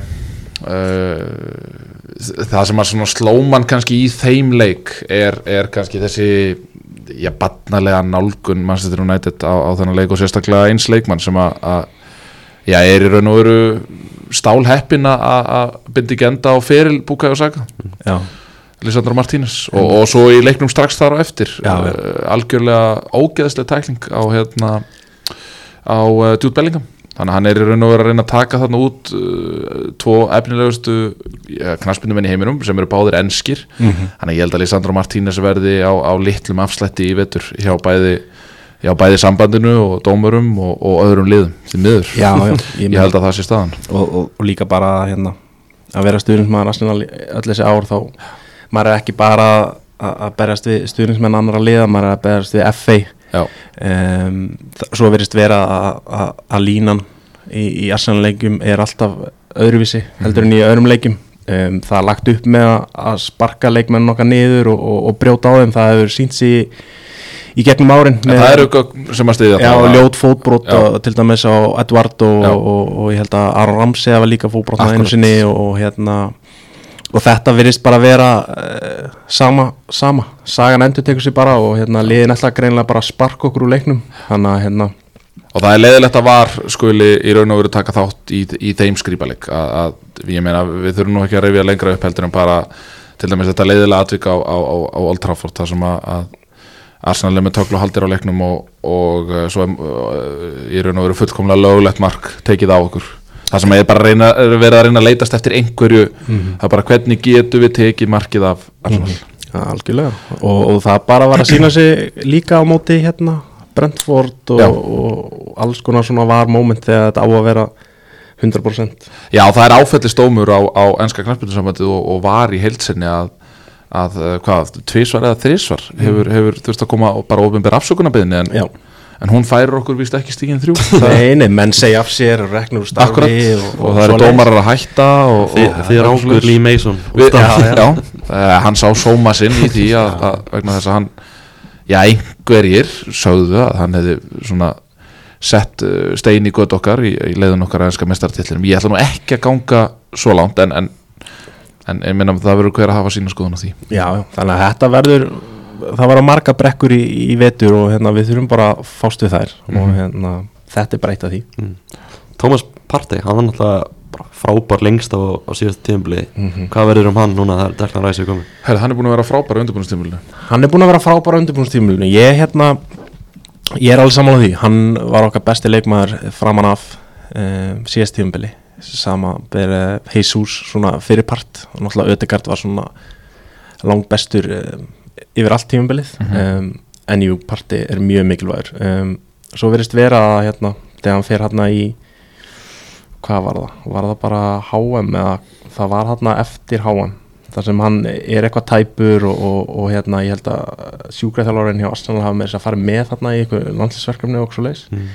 það sem að slóman kannski í þeim leik er, er kannski þessi já, barnalega nálgun Manchester United á, á þennan leik og sérstaklega eins leikmann sem að, já, er í raun og veru stálheppin að- að að bindi ekki enda á feril Bukayo Saka. Já, Lisandro Martínez og, og svo í leiknum strax þar á eftir Já, uh, algjörlega ógeðslega tækling á hérna á uh, Jude Bellingham þannig að hann er í raun og verið að reyna að taka þarna út uh, tvo efnilegustu ja, knaspindumenn í heiminum sem eru báðir enskir. Mhm. þannig að ég held að Lisandro Martínez verði á, á litlum afslætti í vetur hjá bæði, hjá bæði sambandinu og dómurum og, og öðrum liðum því miður, já, já ég held að það sé staðan. Og, og, og líka bara hérna, að vera í öll þessi ár þá maður er ekki bara að, að berjast við stuðningsmenn annara liða, maður er að berjast við FA um, svo verist vera að, línan í, í Arsenal leikjum er alltaf öðruvísi heldur en í öðrum leikjum um, það er lagt upp með að, sparka leikmenn okkar niður og, og, og brjóta á þeim það hefur sínt sig í, gegnum árin en það eru sem að það. ljót fótbrot Já. og, til dæmis á Eduardo og, og, og ég held að Aron Ramsey var líka einu Akkurat. sinni og, og hérna og þetta virðist bara vera uh, sama, sama. Sagan endur tekur sér bara og hérna liðin alltaf greinlega bara að sparka okkur úr leiknum. Þannig að hérna Og það er leiðilegt að var skuli í raun og veru taka þátt í, í þeim skrýpaleg að, að ég meina við þurfum nú ekki að reyfja lengra upp heldur en bara til dæmis þetta leiðilega atvik á, á, á, á Old Trafford þar sem að, að Arsenal er með töklu haldir á leiknum og, og uh, svo uh, í raun og veru fullkomlega lögulegt mark tekið á okkur það sem er bara að reyna, er verið að reyna að leitast eftir einhverju, það er bara hvernig getum við tekið markið af Arsenal ja, algjörlega. Og, og það bara var að sína sig líka á móti hérna Brentford og, og alls konar svona var moment þegar þetta á að vera 100% Já, það er áfællist dómur á, á ennska knarspilnarsambandið og, og var í heilsinni að, að uh, hvað, tvísvar eða þrísvar hefur, hefur þurft að koma bara ofinbæra afsökunarbyðinni en, Já, en hún færir okkur víst ekki stíkin þrjú. <laughs> Nei, nei, menn segja af sér og reknur úr starfi Akkurat, og, og, það eru dómarar að hætta og, og, þið er ákveður Lee Mason Við, já, Já, já. Uh, hann sá sóma sinn í því að, að vegna þess að hann já, einhverjir sögðu að hann hefði svona sett uh, stein í gött okkar í, í leiðun okkar að enska mestartillinum ég ætla nú ekki að ganga svo langt en, en, en ég minna það verður hver að hafa sína skoðun á því. Já, já, þannig að þetta verður það var að marga brekkur í, í vetur og hérna, við þurfum bara að fást við þær og Mhm. hérna, þetta er bara eitt af því. Thomas Partey, hann var náttúrulega bara frábær lengst á, á síðast tíðanbili Mhm. Hvað verður um hann núna þegar Declan Rice er komið? Herri, hann er búin að vera frábæra undirbúinustímulinu Hann er búin að vera frábæra undirbúinstímulinu ég, hérna, ég er alveg sammála því. Hann var okkar besti leikmaður framan af um, síðast tímabili. Sama verið Jesus svona fyrirpart og náttúrulega Ödegard var svona langt bestur um, yfir allt tímabilið um, en jú, parti er mjög mikilvægur um, svo verðist vera að hérna, þegar hann fer hérna í hvað var það? Var það bara HM eða það var hérna eftir HM þar sem hann er eitthvað tæpur og, og, og hérna ég held að sjúkraþjálfarinn hjá Arsenal hafa með þess að fara með þarna í eitthvað landslisverkefni og svo leis Mm.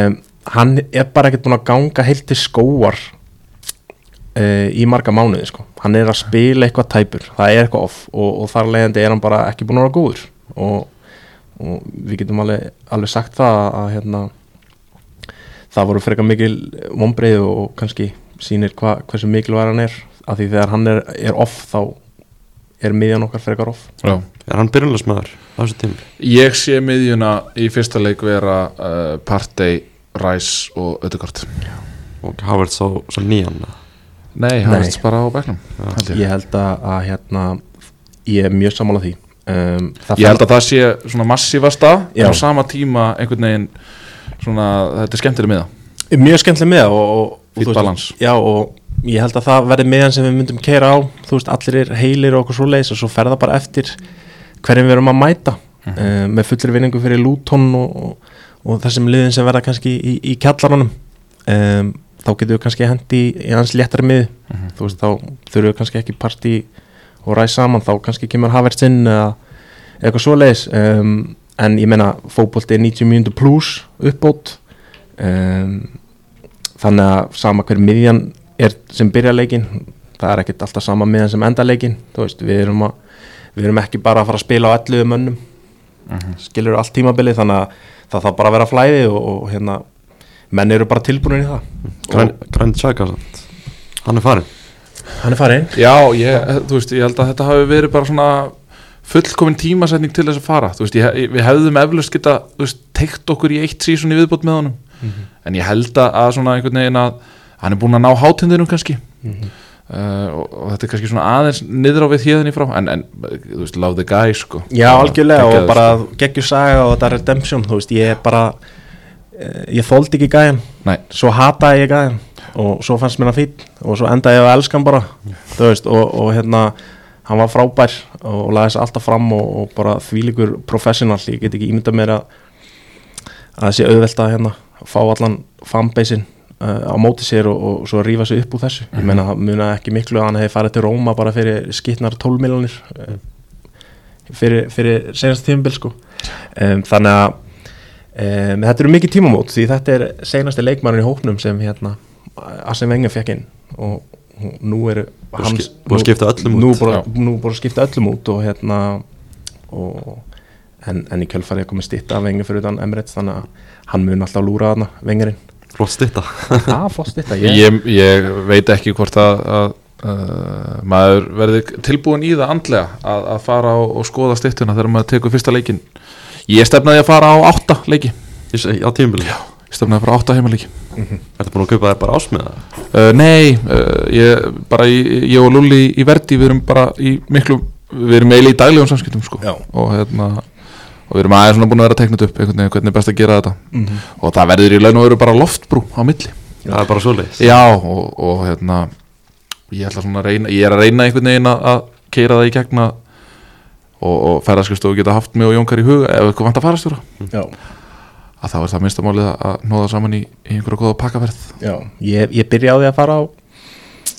um, hann er bara ekkert búin að ganga heilt til skóar uh, í marga mánuði sko. hann er að spila eitthvað tæpur það er eitthvað off og, og þar leiðandi er hann bara ekki búin að vera góður og, og við getum alveg, alveg sagt það að, að hérna, það voru frekar mikil vonbreið og kannski sýnir hva, hversu mikilvæg hann er af því þegar hann er, er off þá er miðjan okkar frekar off Já. Er hann byrjunlega á þessu tíma? Ég sé miðjuna í fyrsta leik vera uh, Partey, Rice og Ödegard Og Havertz á svo nýjan Nei, hann er bara á held ég. held að, að hérna, ég er mjög sammála því. Um, Ég held að það sé svona massívasta en á sama tíma einhvern veginn svona, þetta er skemmtileg miða. Að mjög skemmtileg með þú veist, balans. já og ég held að það verði meðan sem við myndum keira á. Þú veist allir er heilir og okkur svo leis og svo fer það bara eftir hverjum við erum að mæta. Mhm. uh, með fullri vinningu fyrir Luton og, og, og þessum liðin sem verða kannski í, í kjallaranum um, þá getum við kannski hendi í, hans léttari mið Mhm. þú veist þá þurfum við kannski ekki partí og ræð saman þá kannski kemur Havertz inn eða eitthvað svo leis um, en ég meina fótbolti er 90 mínútur pluss uppbót. Um, þannig að sama hver miðjan er sem byrja leikin það er ekkert alltaf sama miðjan sem enda leikin þú veist, við erum, að, við erum ekki bara að fara að spila á 11 mönnum. Mhm. skilur allt tímabilið þannig að það þarf bara að vera flæði og, og hérna menn eru bara tilbúinir í það. Græn Tjaka Hann er farin hann er farin Já, ég, þú veist, ég held að þetta hafi verið bara svona fullkomin tímasetning til þess að fara. Veist, ég, við hefðum eflaust geta veist, teikt okkur í eitt sísun í viðbót með honum. En ég held að, að svona einhvern veginn að hann er búin að ná hátindinum kannski. Uh, og, og þetta er kannski svona aðeins niður á við hérðinni frá. En, en þú veist, love the guy sko. Já, algjörlega og bara geggjur saga og þetta redemption, þú veist, ég er bara ég þóldi ekki gæjan Nei. svo hataði ég gæjan og svo fannst mér hann fín og svo endaði ég að elska hann bara veist, og, og hérna hann var frábær og, og laði þessi alltaf fram og, og bara þvílíkur professional. Ég get ekki ímyndað mér að að auðvelt að hérna fá allan fanbasein uh, á móti sér og, og svo rífa sig upp úr þessu. Ég meina það muna ekki miklu að hann hefði farið til Róma bara fyrir skittnar 12 miljonir fyrir, fyrir senast tímabil sko. Um, þannig að um, þetta eru mikið tímamót því þetta er senasti leikmærin í hópnum sem hérna Arsene Wenger fekk inn. Og nú eru Búið að ski- búið að skipta öllum út. nú bara, Já. nú bara að skipta öllum út og hérna og, en, en í kjölfarið er komið stitta af Wenger fyrir utan Emirates þannig að hann mun alltaf lúra þarna Wengerinn Flott stitta er <laughs> flott stitta ég, ég, ég veit ekki hvort að, að uh, maður verði tilbúin í það andlega að, að fara og, og skoða stittuna þegar maður tekur fyrsta leikin ég stefnaði að fara á átta leiki Í- á tímubili ég stefnaði að fara á átta heimaleiki Ertu búin að kaupa þér bara ásmiða? uh, nei, uh, ég, bara í, ég og Lulli í verdi við erum bara í miklu við erum eiginlega í daglegum samskiptum sko. Já. og hérna og við erum aðeins svona búin að vera teknut upp einhvern veginn hvernig er best að gera þetta Mhm. og það verður í laun og veru bara loftbrú á milli Það er bara svoleiðis Já og, og hérna ég að reyna, ég er að reyna einhvern veginn að, að keira það í gegna og, og ferðarskristofu geta haft mig og Jónkar í huga ef eitthvað vant að farastjóra Já, að þá er það minnstamálið að nóða saman í, í einhverja góða pakkaferð. Já Ég, ég byrja á því að fara á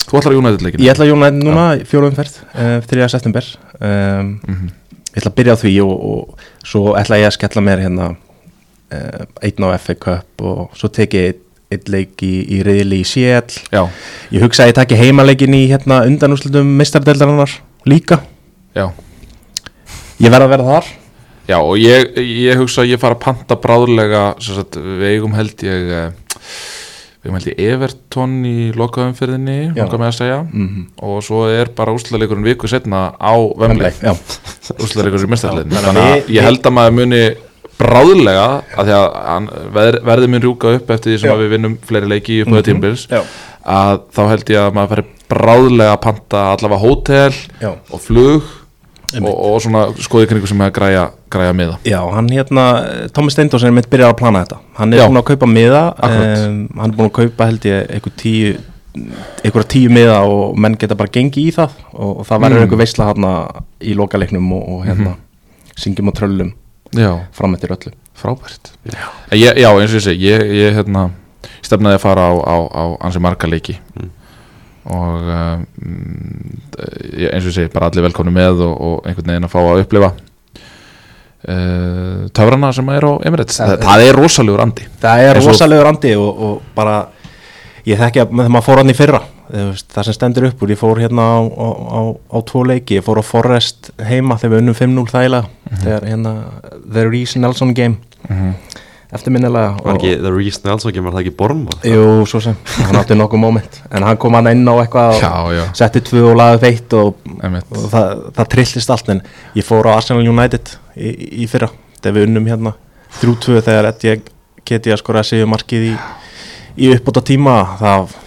Þú ætlar að United leikinu Ég ætla að United núna, fjóruðum ferð uh, 3. september. Um, Mhm. Ég ætla að byrja á því og, og svo ætla ég að skella mér hérna uh, einn á FA Cup og svo tek ég einn, leik í, í reyðli í Já, Ég hugsa að ég taki heimaleikin í hérna undanúslutum mistardeldarinnar líka. Já Ég verð að verða þar. Já og ég, ég hugsa að ég fara að panta bráðlega sagt, við eigum held ég eh, við eigum held ég Everton í lokaumferðinni, mm og svo er bara úrslutaleikurinn viku setna á Wembley. Já, úrslutaleikurinn í mestarleginni Já, þannig að ég held að maður muni bráðlega að því að verði mun rjúka upp eftir því sem við vinnum fleiri leiki í upphauða Mhm. tímbils já, að þá held ég að maður fari bráðlega að panta allavega hótel já. og flug. Og, og svona skoði kringu sem er að græja, græja miða. Já, hann hérna, Tómi Steindós er mitt byrjað að plana þetta. Hann er Já. búin að kaupa miða um, Hann er búin að kaupa held ég einhver tíu einhverja tíu miða og menn geta bara gengið í það. Og, og það verður Mm. einhver veisla hérna í lokaleiknum og, og hérna syngjum og tröllum Já, fram eftir öllu. Frábært. Ég, Já, eins og ég segi ég, ég hérna, stefnaði að fara á, á, á ansi marga leiki. Mm. Og um, eins og ég segi, bara allir velkomni með og, og einhvern veginn að fá að upplifa uh, töfrana sem er á Emirates. Það- það, það er rosalegur andi. Það er rosalegur andi og, og bara ég þekki að maður fór hann í fyrra veist, það sem stendur upp úr, ég fór hérna á, á, á, á tvo leiki, ég fór á Forrest heima þegar við unnum 5-0 þægilega þegar hérna The Reese Nelson game eftirminnilega Var ekki The Reese Nelson var það ekki Bormað? Jú, svo sem, hann átti nokkuð moment. En hann kom hann inn á eitthvað og setti tvö og laði veitt og, og það, það trillist allt en ég fór á Arsenal United í, í fyrra þegar við unnum hérna. 3-2 þegar ég geti að skora að segja markið í, í uppbóta tíma það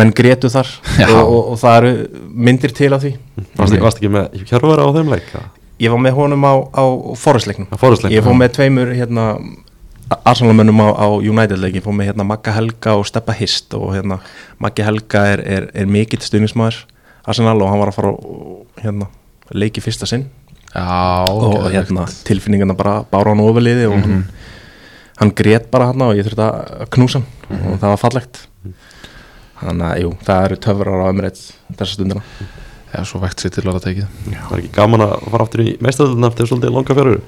menn gretu þar og, og, og það eru myndir til af því. Varst ekki, varst ekki með Hjörvar á þeim leik? ég var með honum á, á fórustleik ég fór með tveimur hérna Arsenalmönnum á, á United-leik ég fór með hérna Magga Helga og Steppa Hist og hérna Maggi Helga er, er, er mikill stuðnismæður Arsenal og hann var að fara og hérna leiki fyrsta sinn Já, og geðveikt. hérna tilfinningarna bara bára hann ofurliði og hann, Mhm. hann grét bara hann og ég þurfti að knúsa hann Mhm. og það var fallegt þannig að jú, það eru töfrar á Emirates þessa stundina Já, svo vekt sér til að tekið Var ekki gaman að fara aftur í meistöðuna eftir svolítið langa fjörur?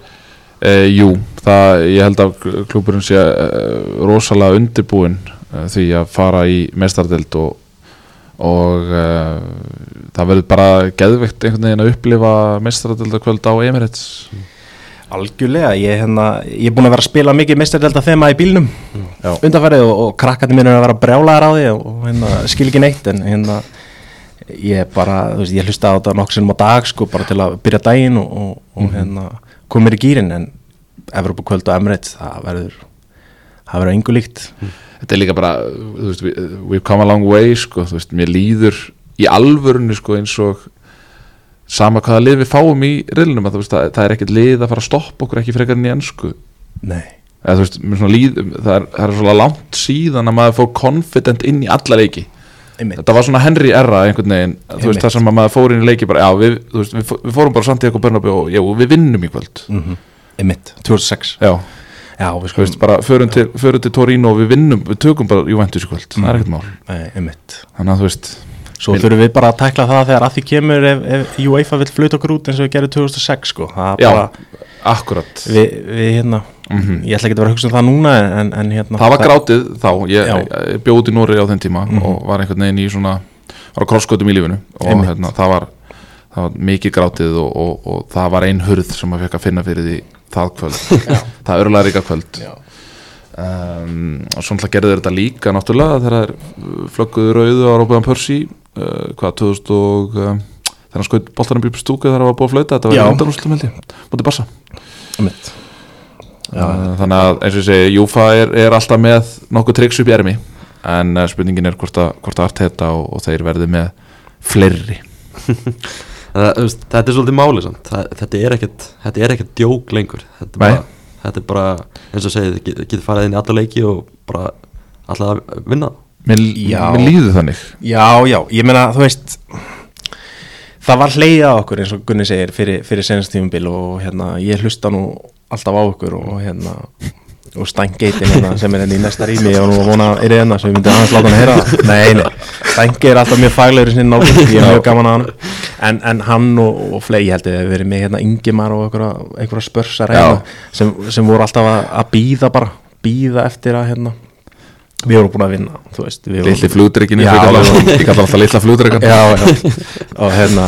Uh, jú, það, ég held að klúburinn sé uh, rosalega undirbúinn uh, því að fara í mestardeld og, og það verður bara geðveikt einhvern veginn að upplifa mestardeld á Emirates. Algjörlega, ég, hérna, ég er búin að vera að spila mikið meistardelda þema í bílnum. Já. undanfærið og, og krakkandi mín er að vera brjálaðar á því og, hérna, skil ekki neitt en hérna ég bara, þú veist, ég hlusta á þetta nokkuð sinnum á dag sko, bara til að byrja daginn og, og, og hérna, komir í gýrin en Evropa kvöld og Emirates, það verður það verður engu líkt. Þetta er líka bara, þú veist, we, we've come a long way sko, þú veist, mér líður í alvörunni sko eins og sama hvaða lið við fáum í riðlunum að þú veist, það, það er ekkert lið að fara að stoppa okkur ekki frekar enn í ennsku Nei, eða veist, líð, það, er, það er svona langt síðan að maður fór confident inn í alla leiki einmitt. Þetta var svona Henry Erra einhvern veginn veist það sem að maður fór inn í leiki bara, já, við, veist, við, við fórum bara Santiago Bernabéu og já, við vinnum í kvöld. Mm einmitt, 2006 já, Já, við þú skulum veist, bara förum til, til Torino og við vinnum, við tökum bara Juventus í kvöld, það er ekkert mál. Nei, einmitt. Þannig að þú veist, Svo þurfum við bara að tækla það þegar að því kemur ef, ef UEFA vil fluta okkur út eins og við gerum 2006 sko, já, bara akkurat. Við, við hérna, Mhm. ég ætla ekki að vera að hugsa um það núna en, en hérna það var grátið þá, ég, ég bjóð út í Nóri á þenn tíma Mhm. og var einhvern veginn í svona var á krossgötum í lífinu og hérna, það, var, það var mikið grátið og, og, og það var ein hurð sem maður fekk að finna fyrir því það kvöld. <laughs> Það örlega ríka kvöld. Já. um, og svona gerði þetta líka náttúrulega þegar þeir flögguðu rauðu á Rópaðan Pörsi uh, hvað 2000 og uh, þegar hann skoði boltanum upp í stúku hann var búið að flauta þetta var Já. í undanúrslutum held ég mútið bassa uh, þannig að eins og ég segi Júfa er, er alltaf með nokkuð triks upp í ermi en spurningin er hvort að, hvort að Arteta og, og þeir verði með fleiri. <laughs> Þetta er svolítið máli þetta, er ekkert, þetta er ekkert djók lengur. Þetta er, bara, þetta er bara eins og segið, þið get- getur farið inn í alla leiki og bara alltaf að vinna mér, mér líður þannig. Já, já, ég meina þú veist það var hleyið á okkur eins og Gunni segir fyrir, fyrir senast tímumbil og hérna ég hlusta nú alltaf á okkur og hérna og Stangeitin hérna sem er hérna í næsta rými og að vona er hérna sem ég myndi aðeins láta hann heyra. Það. <laughs> nei, nei, Stangi er alltaf mjög faglegur í sinni nálgun, ég er mjög gaman að hann. En, en hann og, og flegi ég held að við verið með hérna Ingimar og einhverja, spörsar sem, sem voru alltaf að, að býða bara, býða eftir að hérna við vorum búin að vinna, flugdrekin Já, ég kallar alltaf já, já. og hérna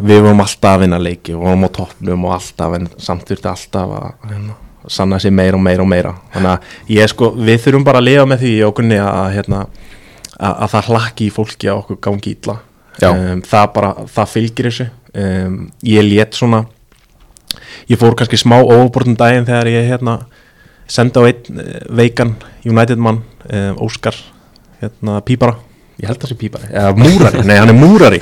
við vorum alltaf að vinna leiki og vorum á toppnum og alltaf en samt þurfti alltaf að hérna, sanna sér meira og meira og meira. Þannig að ég sko, við þurfum bara að lifa með því og kunni að hérna að, að það hlakki í fólki að okkur gangi Já. um, það bara, það fylgir þessu. Um, ég let svona ég fór kannski smá óbortum daginn þegar ég hérna senda á einn eh, veikan United mann um, Óskar hérna Pípara. Ég held það sé Pípari, eða Múrari, nei hann er Múrari.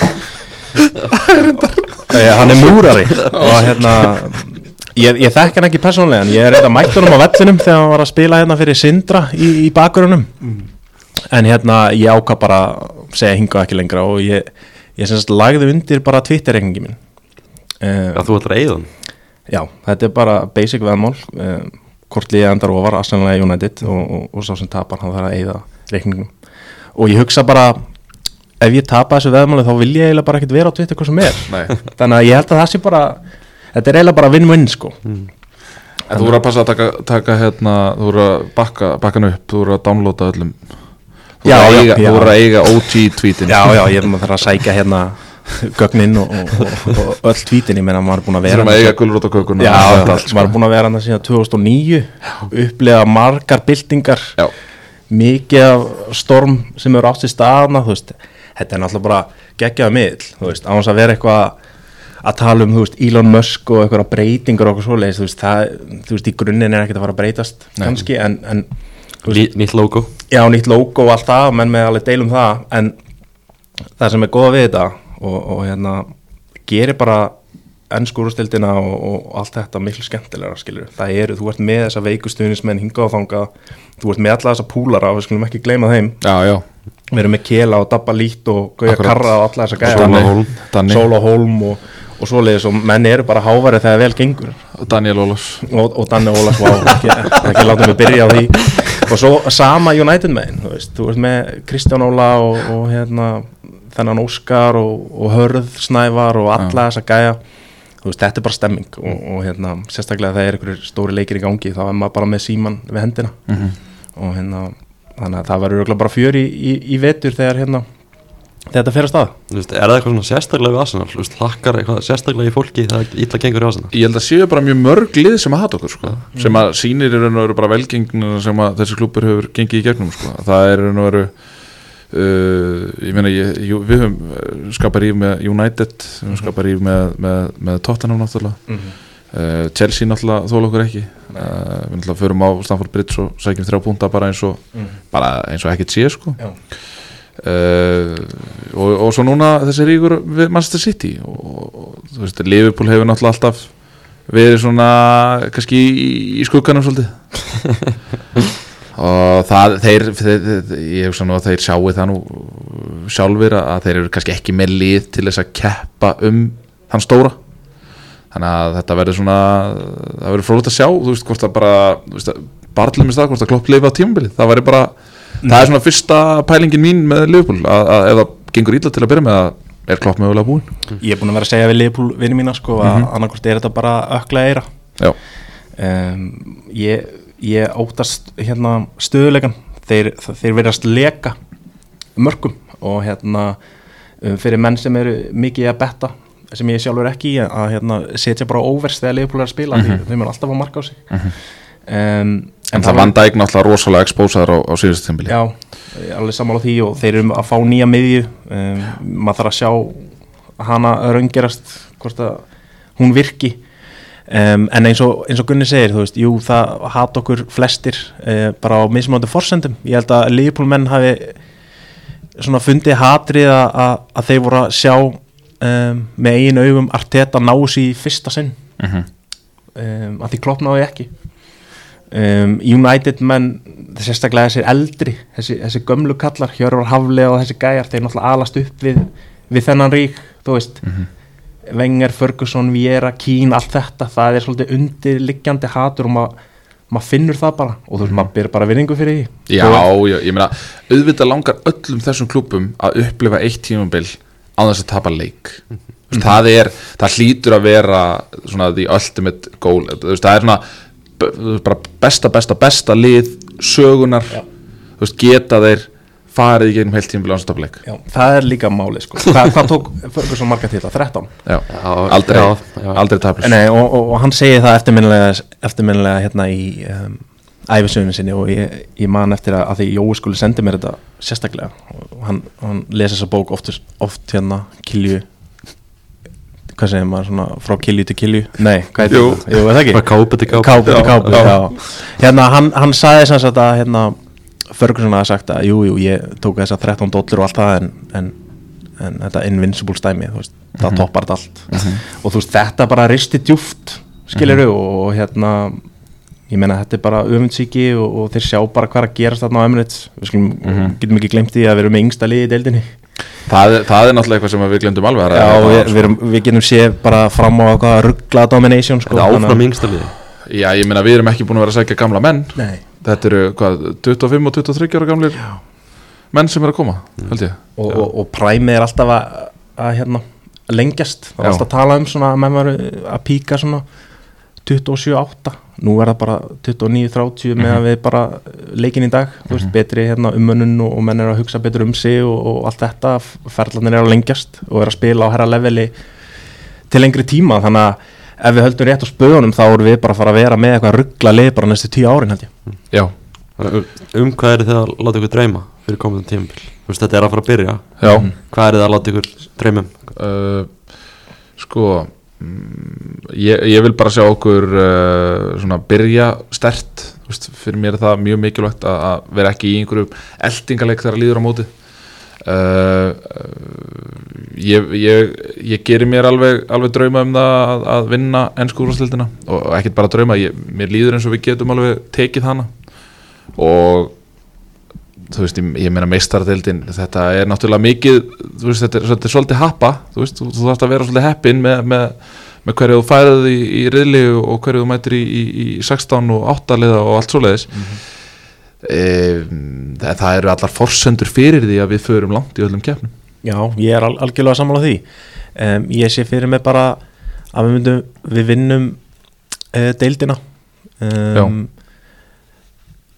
Hann er Múrari. Og hérna ég, ég þekk hann ekki persónlega en ég er eitthvað mætt honum á vellinum þegar hann var að spila hérna fyrir Sindra í, í bakgrunum. En hérna ég ákvað bara að segja hingað ekki lengra og ég, ég semst lagði undir bara Twitter-reikningi minn. Já, þú ætlar að eigða hann Já, þetta er bara basic veðmál. Uh, hvort liðið endar ofar Arsenal eða United og, og, og sá sem tapar hann þarf að eigða reikningum og ég hugsa bara ef ég tapa þessu veðmáli þá vil ég eiginlega bara ekkert vera á Twitter hvað sem er. <laughs> Þannig að ég held að það sé bara þetta er eiginlega bara win-win sko. En þú voru að passa að taka, taka hérna, þú voru að bakka, bakka hann upp, þú voru að downloada öllum. Þú voru að eiga, eiga OG tweetin Já, já, ég þarf að sækja hérna gögnin og, og, og, öll tvítin ég meina maður er búin að vera að maður er búin að vera hann síðan 2009 upplega margar byltingar. Já, mikið af storm sem eru átt í staðna þetta er náttúrulega bara geggjaða miðl, á hans að vera eitthvað að tala um, veist, Elon Musk og eitthvað breytingar og eitthvað svoleiðis, þú veist, það, þú veist, í grunninn er ekkert að fara að breytast Nei. kannski, en, en veist, Nýtt logo. Já, nýtt logo og allt það, menn með alveg deilum það, en það sem er góða við þetta og, og hérna, gerir bara ennskúrustildina og, og allt þetta miklu skemmtilegra, skilur það eru, þú ert með þessa veikustunismenn hingað og þangað, þú ert með alla þessa púlara við skulum ekki gleyma þeim. Já, já. Við erum með Kela og Dabba Lít og Gauja. Karra og alla þessa gæja. Sól og Hólm og, og svoleiðis og menn eru bara háværi þegar vel gengur. Og Daniel Ólafs. Og, og Danni Ólafs, vá, ekki, ekki láta mig byrja á því. Og svo sama United megin þú veist, þú veist með Kristján Óla og, og hérna þennan Óskar og, og Hörð Snævar og alla þessa gæja. Þú veist, þetta er bara stemming og, og hérna, sérstaklega þegar er einhverjir stóri leikir í gangi þá er maður bara með síman við hendina. Mhm. og hérna þannig að það verður örugglega bara fjör í, í, í vetur þegar hérna þetta fer að stað. Þú veist, Er það eitthvað svona sérstaklega við Arsenal? Þú veist, Hlakkar eitthvað sérstaklega í fólki Það illa gengur í Arsenal? Ég held að séu bara mjög mörg lið sem að hata okkur sko. sem að sýnir í raun og veru bara velgengna sem að þessi klubur hefur gengið í gegnum sko. það er í raun og veru uh, ég meina ég, jú, við höfum uh, skapar íf með United við höfum skapar íf með, með, með Tottenham náttúrulega. Uh, Chelsea náttúrulega þóla okkur ekki. Uh, við náttúrulega förum á Stamford Bridge og sækjum þrjá púnta bara eins og bara eins og ekkert sé sko. Og, og svo núna þessi ríkur við Manchester City og, og þú veist, Liverpool hefur náttúrulega alltaf verið svona kannski í, í skugganum svolítið <laughs> og það þeir, þeir, ég hugsa nú að þeir sjáu það nú sjálfur að þeir eru kannski ekki með lið til þess að keppa um þann stóra. Þannig að þetta verður svona það verður frólægt að sjá, þú veist, hvort það bara veist, barlum í stað, hvort það klopp lifa á tímabili það verður bara, það er svona fyrsta pælingin mín með Liverpool, að, að ef það gengur illa til að byrja með að er klopp mögulega búinn? Ég er búin að vera að segja við Leopold vinni mína sko að annarkvort er þetta bara ökla eira. Um, ég, ég óttast hérna stöðuleikan þeir, þeir verðast leka mörgum og hérna um, fyrir menn sem eru mikið að betta sem ég sjálfur ekki að hérna setja bara óvers þegar að spila því þeim er alltaf að marka á sig. Um, En það það vanda eign náttúrulega rosalega expósaður á, á síðustu tímbili Já, alveg sammála því og þeir eru að fá nýja miðju. Um, maður þarf að sjá hana raungerast hvort að hún virki um, en eins og, eins og Gunni segir þú veist, jú það hat okkur flestir uh, bara á mismöndu forsendum. Ég held að Liverpool menn hafi svona fundið hatrið að, þeir voru að sjá um, með eigin augum Arteta ná sér í fyrsta sinn. Mhm. um, að því klopp náði ekki. Um, United menn sérstaklega þessir eldri þessi, þessi gömlu kallar, Hjörvar Hafle og þessi gæjar, þeir náttúrulega alast upp við, við þennan rík, þú veist Wenger, Ferguson, Viera, Kín allt þetta, það er svolítið undirliggjandi hatur og maður mað finnur það bara og þú veist, maður byrjar bara vinningu fyrir því. Já, Þú- já, ég meina auðvitað langar öllum þessum klubum að upplifa eitt tímabil á þess að tapa leik. Mm það er, það hlýtur að vera svona the ultimate goal. Veist, það er svona bara besta, besta, besta lið sögunar, Já. þú veist, geta þeir farið í gegnum heilt tímabil á þess að tapa leik Já, það er líka máli sko. hvað, hvað tók Ferguson marga til það? 13? Já, Já, aldrei, já, já. aldrei taplus Nei, og, og, og hann segir það eftirminnilega hérna í um, æfisögunu sinni og ég, ég man eftir að, að því Jói skuli sendi mér þetta sérstaklega og hann, hann lesi þessa bók oft, oft hérna kilju hvað segir maður svona frá kilju til kilju nei, hvað er þetta? Jú, er það ekki? Frá kápu til já. hérna hann, hann sagði sem sagt að hérna Ferguson hafði sagt að jú, jú, ég tók þessa 13 dollur og allt það en, en, en þetta invincible stæmi, veist, það toppar þetta allt. Og þú veist, þetta bara risti djúft skilur og, og hérna ég meina þetta er bara öfundsíki og, og þeir sjá bara hvað er að gerast þarna á Emirates. Við skulum, getum ekki glemt því að við erum með yngsta liði í deildinni. Það, það er náttúrulega eitthvað sem við glemdum alveg að Já, ræða. við, við, erum, við getum séð bara fram á ruggla domination sko, Þetta að- áfram yngsta liði Já, ég meina við erum ekki búin að vera að sækja gamla menn. Nei. Þetta eru, hvað, 25 og 23 ára gamlir menn sem eru að koma, held ég. Og, og, og præmið er alltaf að, að hérna, lengjast. Það er Já. alltaf að tala um svona að menn var að píka svona 27-8 nú er það bara 29-30 með að við bara leikin í dag. Þú veist, betri hérna, umönnun og, og menn er að hugsa betur um sig og, og allt þetta. Ferðlanir er að lengjast og er að spila á herra leveli til lengri tíma. Þannig að ef við höldum rétt á spöðunum þá erum við bara að fara að vera með eitthvað ruggla lið bara næstu tíu árin held ég. Já, Um hvað er þið að láta ykkur dreyma fyrir komandi tímabil? Þú veist, þetta er að fara að byrja. Já. Hvað er þið að láta ykkur dreyma um? uh, Sko mm, ég, ég vil bara sjá okkur uh, svona byrja stert. Veist, fyrir mér er það mjög mikilvægt að, að vera ekki í einhverju eldingaleik þegar líður á móti. uh, ég, ég, ég gerir mér alveg, alveg drauma um það að, að vinna ennsku úrvarsleildina og ekkert bara drauma, ég, mér líður eins og við getum alveg tekið hana. Og þú veist, ég, meina meistardeildin þetta er náttúrulega mikið veist, þetta er, þetta er svolítið happa þú veist, þú, þú þarfst að vera svolítið heppin með, með, með hverju þú færið í, í riðli og hverju þú mætir í, í, í 16 og 8 liða og allt svoleiðis. Mm það, það eru allar forsendur fyrir því að við förum langt í öllum keppnum. Já, ég er al algjörlega sammála því. Um, Ég sé fyrir mig bara að við, myndum, við vinnum uh, deildina. Um,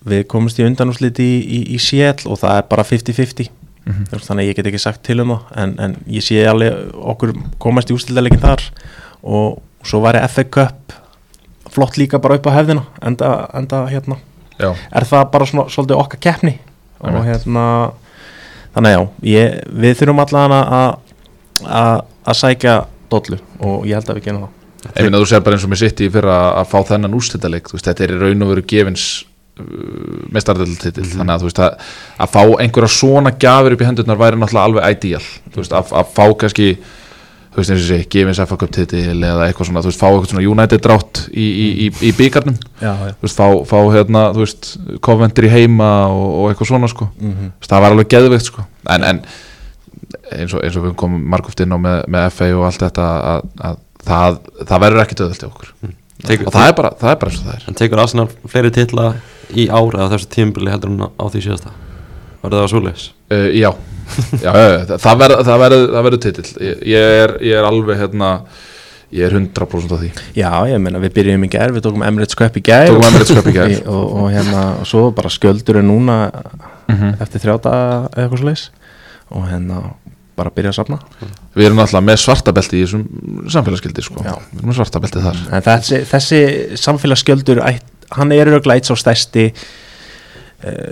Við komumst í undanúslit í, í, í Seattle og það er bara 50-50 Mhm. Þú veist, Þannig að ég get ekki sagt til um það en, en ég sé alveg okkur komast í úrslitaleikin þar og svo væri FA Cup flott líka bara upp á hefðina enda, enda hérna Já, er það bara svona, svolítið okkar keppni? Og hérna þannig að já, ég, við þurfum allan að að að sækja dollu og ég held að við genum það. Ég meina þú sér bara eins og mér sitt í fyrir að, að fá þennan veist, þetta er í raun og veru gefins uh, mestardeltitil, þannig að þú veist að, að fá einhverja svona gjafir upp í hendurnar væri náttúrulega alveg ideal þú veist, að, að fá kannski þú veist eins og sé, gefins FA Cup titil eða eitthvað svona, þú veist, fá eitthvað svona United drátt í, í, í, í byggarnum þú veist, fá, fá hérna, þú veist Coventry heima og, og eitthvað svona sko. Mm -hmm. Þú veist, það var alveg geðveikt sko. En, en eins, og, eins og við komum margóft inn á með, með FA og allt þetta að, að það, það verður ekki döðalt í okkur. Tekur, og það er bara, það er bara eins og það er. En tekur Arsenal fleiri titla í ár eða þessu tímabili heldur hún á því síðasta? Var það að svoleiðis? uh, já, já, það verður titill ég, ég, er, ég er alveg hérna ég er 100% á því já, ég meina við byrjum í gær, við tókum Emirates Cup í gær Tókum og- Emirates Cup í gær. <laughs> og, og hérna, og svo bara sköldur er núna Mhm. eftir þrjáta eða eitthvað leis og hérna bara byrja að safna við erum alltaf með svartabelti í þessum samfélagsgildi sko. Já. við erum með svartabelti þar en þessi, þessi samfélagsskjöldur ætt, hann er auðvitað eitt svo stærsti uh,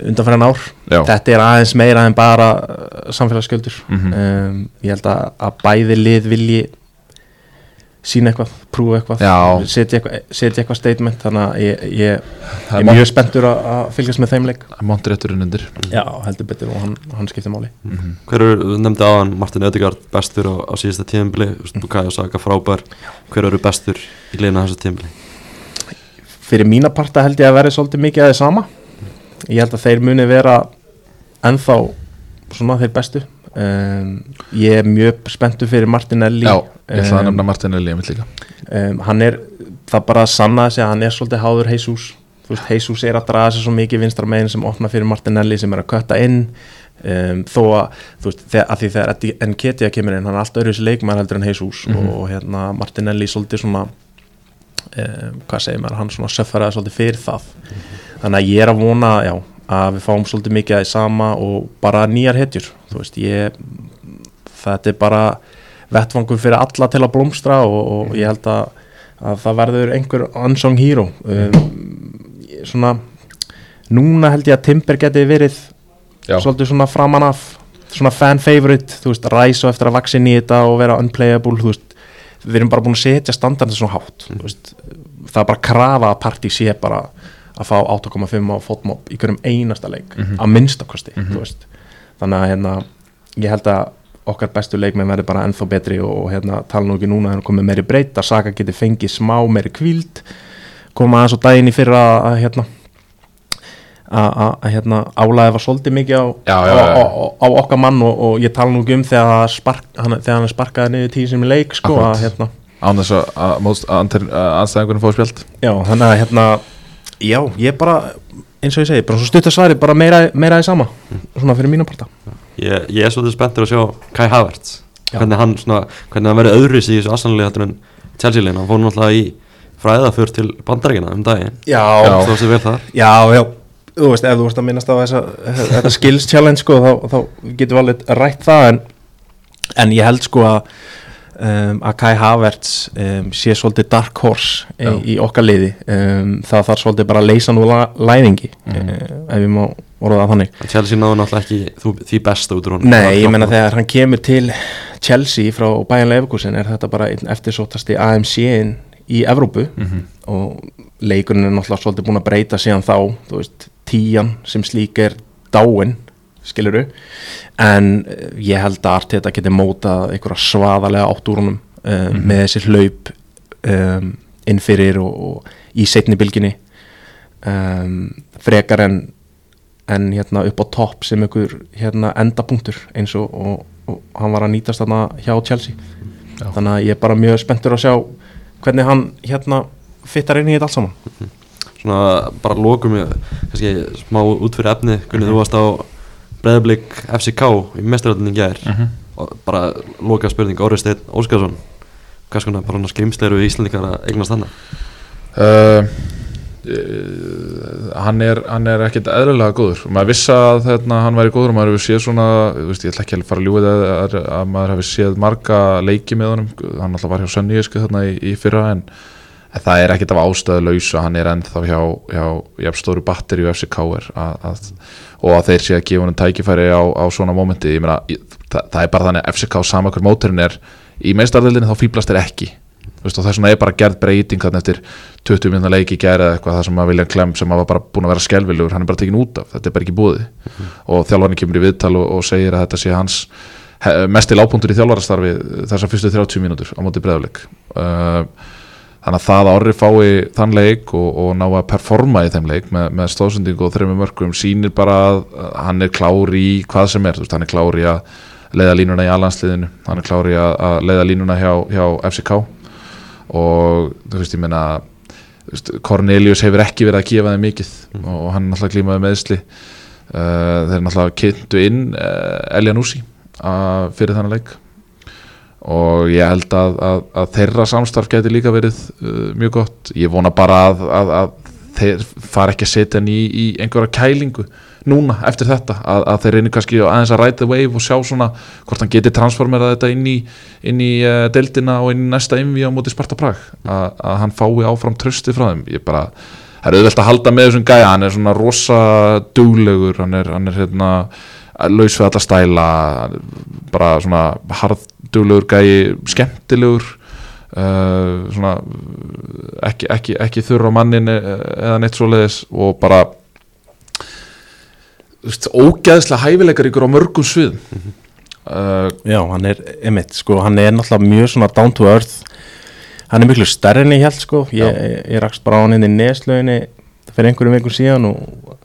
undanfæran ár. Já. þetta er aðeins meira en bara uh, samfélagsskjöldur. Mhm. um, ég held að, að bæði lið vilji sína eitthvað, prúfa eitthvað setja eitthvað, setja eitthvað statement. Þannig að ég, ég, Það ég er mjög spenntur að, að fylgjast með þeim leik. Montrétturinn undir. Já, heldur betur og hann, hann skiptir máli. Hver eru, þú nefndi aðan Martin Ödegaard bestur á, á síðasta tíðanbili Bukayo Saka frábær. Hver eru bestur í liðina þessu tíðanbili fyrir mína parta held ég að verði svolítið mikið að þið sama ég held að þeir muni vera ennþá svona þeir bestu. Um, ég er mjög spenntur fyrir Martinelli. Já, ég ætla að nefna Martinelli einmitt líka. um, hann er það bara að sanna sig að hann er svolítið háður veist, Jesus er að draga sig svo mikið vinstra megin sem opna fyrir Martinelli sem er að kötta inn. Um, þó að þú veist, þegar, að því þegar Nketia kemur inn hann er alltaf öðru þessi leikmæður heldur en Jesus. Mhm. og hérna Martinelli svolítið svona um, hvað segir maður, hann svona söffaraði svolítið fyrir það þannig að ég er að vona já, að við fáum svolítið mikið að því sama og bara nýjar hetjur. Veist, ég þetta er bara vettvangur fyrir alla til að blómstra og, og ég held að, að það verður einhver unsung hero. Um, svona núna held ég að Timber geti verið Já, svolítið svona framan af svona fan favorite, þú veist, ræsa eftir að vaksa inn í þetta og vera unplayable, þú veist. Við erum bara búin að setja standardin svona hátt þú veist, það er bara að krafa að partí sé bara að fá 8,5 á fótmob í hverjum einasta leik Mhm. að minnstakosti, Mhm. þú veist þannig að hérna, ég held að okkar bestu leikmenn verði bara ennþá betri og hérna, tala nú ekki núna þegar komið meiri breytt að Saka geti fengið smá meiri kvíld koma aðeins á daginn í fyrra að hérna að að, hérna álæði var svolítið mikið á, Já, já, já. á, á, á okkar mann og, og ég tala nú ekki um þegar, spark, hann, þegar hann er sparkaði niður tíu sem í leik sko, að, hérna, án þess að- að að að anstæðingurinn fóði spjald já, þannig að hérna, já, ég bara eins og ég segi, bara svo stutt að svari bara meira, meira í sama, svona fyrir mína parta. Ég, ég er svolítið spenntur að sjá Kai Havertz. Hvernig hann, svona, hvernig hann verið öðruðs í þessu aðsannlega þetta en Chelsea-leina hann fór náttúrulega í fræðaför til bandaríkina um daginn. Já, Já. já, já. Þú veist, ef þú veist að minnast á þessa, þetta skills challenge sko, þá, þá getum við alveg rætt það en, en ég held sko að um, að Kai Havertz um, sé svolítið dark horse í, Já. í okkar liði um, það þarf svolítið bara að leysa nú la, læðingi Mhm. um, ef ég má orða það þannig Chelsea náðu náttúrulega ekki þú, því besta út úr honum Nei, ég meina þegar hann kemur til Chelsea frá Bayern Leverkusen er þetta bara einn eftirsóttasti AMC-in í Evrópu Mhm. og leikurinn er náttúrulega svolítið búin að breyta síðan þá, þú veist, tíjan sem slík er dáin skiluru, en eh, ég held að Arteta geti mótað einhverja svaðalega átt úr honum um, með þessi hlaup um, inn fyrir og, og í setni bylginni um, frekar en en hérna upp á topp sem einhver hérna endapunktur eins og, og, og hann var að nýtast þarna hjá Chelsea. Já. þannig að ég er bara mjög spenntur að sjá hvernig hann hérna fittar inn í þetta allt saman. Svona bara lokum ég kannski smá út fyrir efni hvernig þú varst á Breiðablík FCK í mestaröldinni gær. Mhm. og bara loka spurning Óri Steinn Óskarsson hvað skona bara hann skrimsleiru í Íslandikar að eignast hann uh, uh, hann er, hann er ekkit eðlilega góður. Og maður vissi að þarna, hann væri góður og maður hefur séð svona, þú veist, ég ætla ekki að fara að ljúga það að, að maður hefur séð marga leiki með honum, hann alltaf var hjá Sönnísku þarna í, í fyrra en, en það er ekkit af ástæðu laus að hann er ennþá hjá, hjá, hjá stóru batteri og FCK er að, að, og að þeir sé að gefa honum tækifæri á, á svona mómenti, ég meina ég, það, það er bara þannig að FCK sama hver móturinn er í meistardeldinni þá fýblast þeir ekki. Þú veist, og þess vegna er bara gerð breyting þarna eftir 20 minna leiki gerð eða eitthvað það sem að Viljan Klem sem að var bara búin að vera skelvilegur hann er bara tekin út af, þetta er bara ekki búið. Og þjálfarni kemur í viðtal og, og segir að þetta sé hans he- mesti lágpuntur í þjálfarastarfi þessar fyrstu 30 mínútur á móti breyðuleik uh, þannig að það að orri fái þann leik og, og ná að performa í þeim leik með, með stóðsendingu og þreymur mörgum sýnir bara að hann er klár í hvað sem er, þú veist, hann er klár í að leiða línuna í allansliðinu, hann er klár í að, að leiða línuna hjá, hjá FCK og þú veist ég meina Cornelius hefur ekki verið að gefa þeim mikið og hann er náttúrulega glímaði meðsli uh, þeir náttúrulega kynntu inn uh, Elianúsi uh, fyrir þannig leik og ég held að, að, að þeirra samstarf geti líka verið uh, mjög gott. Ég vona bara að, að, þeir fara ekki að setja hann í, í einhverja kælingu núna eftir þetta. Að, þeir reynir kannski aðeins að ride the wave og sjá svona hvort hann geti transformerað þetta inn í, inn í uh, deildina og inn í næsta innví á móti Sparta Prag. Að hann fái áfram trösti frá þeim. Ég bara það er auðvelt að halda með þessum gæja. Hann er svona rosa duglegur. Hann er, hann er hérna laus við alla stæla bara svona hardduglegur gæji skemmtilegur uh, svona ekki, ekki, ekki þurra á mannin eða neitt svoleiðis og bara veist, ógeðslega hæfileikar ykkur á mörgum svið uh, Já, hann er, emitt, sko, hann er náttúrulega mjög svona down to earth. Hann er miklu stærri en ég held, sko. Ég, ég rakst bara á hann inn í neslauginni fyrir einhverjum vikum síðan og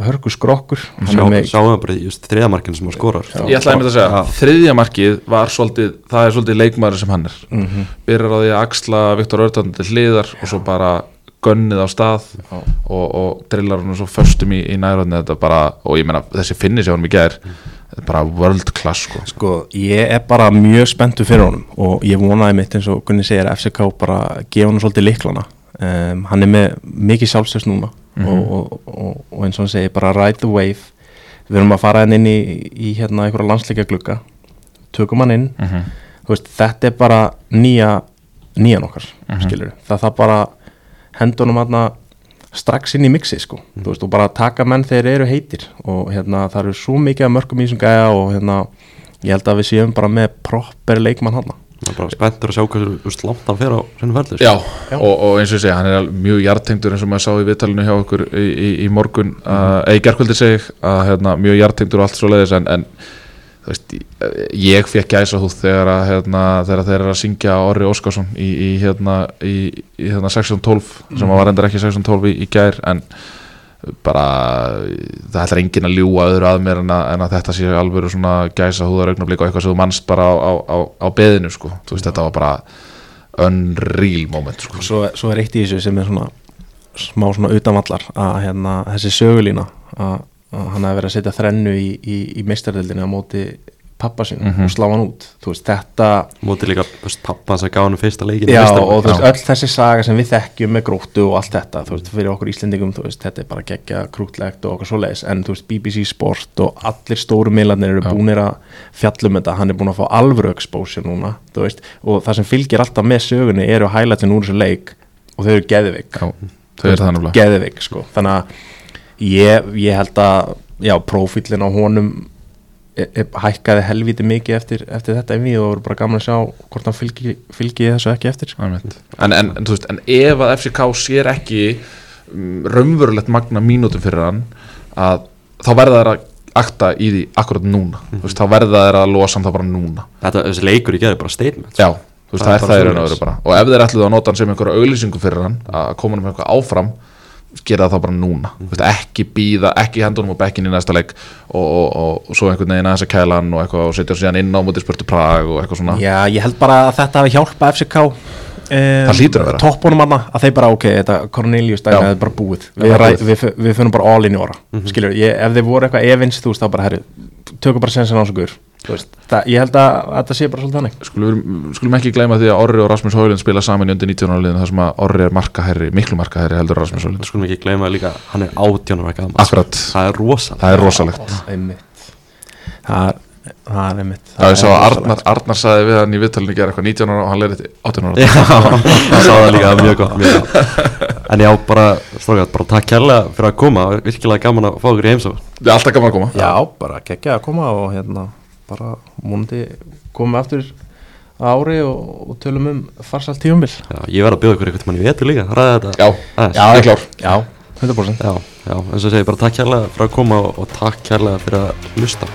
hörgu skrokkur Sjáum við bara í þriðamarkinu sem hann skorar Ég ætlaði einmitt að segja, þriðja markið var svolítið, það er svolítið leikmaður sem hann er. Mhm. byrjar á því að axla Viktor Örtand til hliðar og svo bara gönnið á stað Já. og, og drillar hann svo föstum í, í nærvæðinu þetta bara, og ég meina þessi finnis hjá hann í gær, þetta er bara world class sko. sko, ég er bara mjög spenntu fyrir honum og ég vonaði mitt eins og Gunni segir FCK bara gefa hann svolítið liklana um, hann er með mikið sjálfstöðs núna Mhm. og, og, og, og eins og hann segir bara ride the wave. Við erum að fara henni inn í, í hérna einhverja landsleika glugga tökum hann inn. Mm -hmm. Veist, þetta er bara nýja nýjan okkar, Mhm. skilur það það bara hendunum aðna strax inn í mixi sko. Þú veist, og bara taka menn þegar þeir eru heitir. Og hérna, það eru svo mikið af mörgum í þessum gæja og hérna, ég held að við séum bara með proper leikmann hann maður er bara spenntur að sjá hversu langt hann fer á sinni ferli sko. Já, Já. Og, og eins og ég segja, hann er mjög hjartengdur eins og maður sá í viðtalinu hjá okkur í, í, í morgun, Mhm. uh, eða í gerkvöldi segi ég, að hérna, mjög hjartengdur og allt svo leiðis en, en veist, ég- fekk gæsa húð þegar, að, hérna, þegar þeir eru að syngja Orri Óskarsson í, í, hérna, í, í hérna, 1612 sem Mhm. var endar ekki 1612 í, í gær en bara það ætlar enginn að ljúga öðru að mér en að, en að þetta sé alveg svona gæsa húðar augnablík og eitthvað sem þú mannst bara á, á, á, á beðinu sko. þú veist þetta var bara unreal moment sko. svo, svo er eitt í þessu sem er svona smá svona utanvallar að hérna, þessi sögulína að, að hann hefði verið að setja þrennu í, í, í meistardildinu á móti pappa sín Mhm. og slá hann út. Þú veist, þetta móti líka pappa hans að gá hann fyrsta leikin Já, og veist, öll þessi saga sem við þekkjum með gróttu og allt þetta, þú veist, fyrir okkur Íslendingum, þetta er bara geggja krútlegt og okkur svoleiðis, en þú veist, BBC Sport og allir stóru miðlarnir eru búinir að fjallum þetta, hann er búin að fá alvöru exposure núna, og það sem fylgir alltaf með sögunni eru highlightsin úr þessu leik og þau eru geðvik, Já, þau eru geðvik, sko, þannig að ég, ég held að, já, prófílinn á honum e, e, hækkaði helviti mikið eftir, eftir þetta einvið og voru bara gaman að sjá hvort hann fylgi, fylgi þessu ekki eftir, sko. En, en, en, þú veist, en ef að FCK sér ekki um, raunverulegt magna mínútum fyrir hann að þá verða þær að akta í því akkurat núna. Þú veist, þá verða þær að losa hann það bara núna. Þetta, þessi leikur í gerði bara statement já, þú veist, Það það, er bara það í raun og veru bara. Og ef þeir ætluðu að nota hann sem einhverja auglýsingu fyrir hann að koma hann með eitthvað áfram gera það þá bara núna. Mm. veist, ekki býða, ekki hendunum á bekkin í næsta leik og, og, og, og svo einhvern veginn aðeins að kæla hann og eitthvað og setja hann síðan inn á mútið spurtu Prag og eitthvað svona. Já, ég held bara að þetta hafi hjálpað FCK um, að vera. Toppunum hana, að þeir bara, ok, þetta Cornelius dæmi er bara búið. Við, við, við finnum bara all in í óra mm Skilur, ég, ef þeir voru eitthvað evins, þú veist, þá bara, herri Tökum bara sensin á svo guður veist, það, Ég held að, að þetta sé bara svolítið þannig. Skulum, skulum ekki gleyma því að Orri og Rasmus Hólund spila saman í undir 19 ára liðin þar sem að Orri er markaherri, miklu markaherri heldur Rasmus Hólund skulum ekki gleyma líka, hann er átjónum ekki Akkurat, Það er rosa það er rosalegt. Það er, það er einmitt Það er svo að rosalegt. Arnar, Arnar sagði við hann í viðtalinu gera eitthvað 19 ára og hann leirði 18 ára. Já, það sá það líka mjög gott mjög gott. En já, bara, strókað, bara takk kærlega fyrir að koma Virkilega gaman að fá okkur í heimsók Það bara múndi komum við aftur á ári og, og tölum um farsalt tíumbil Já, ég verð að bjóða ykkur eitthvað mann í vetur líka Já, ég er klár. Já, 100% já, já, eins og segi bara takk kærlega fyrir að koma og, og takk kærlega fyrir að hlusta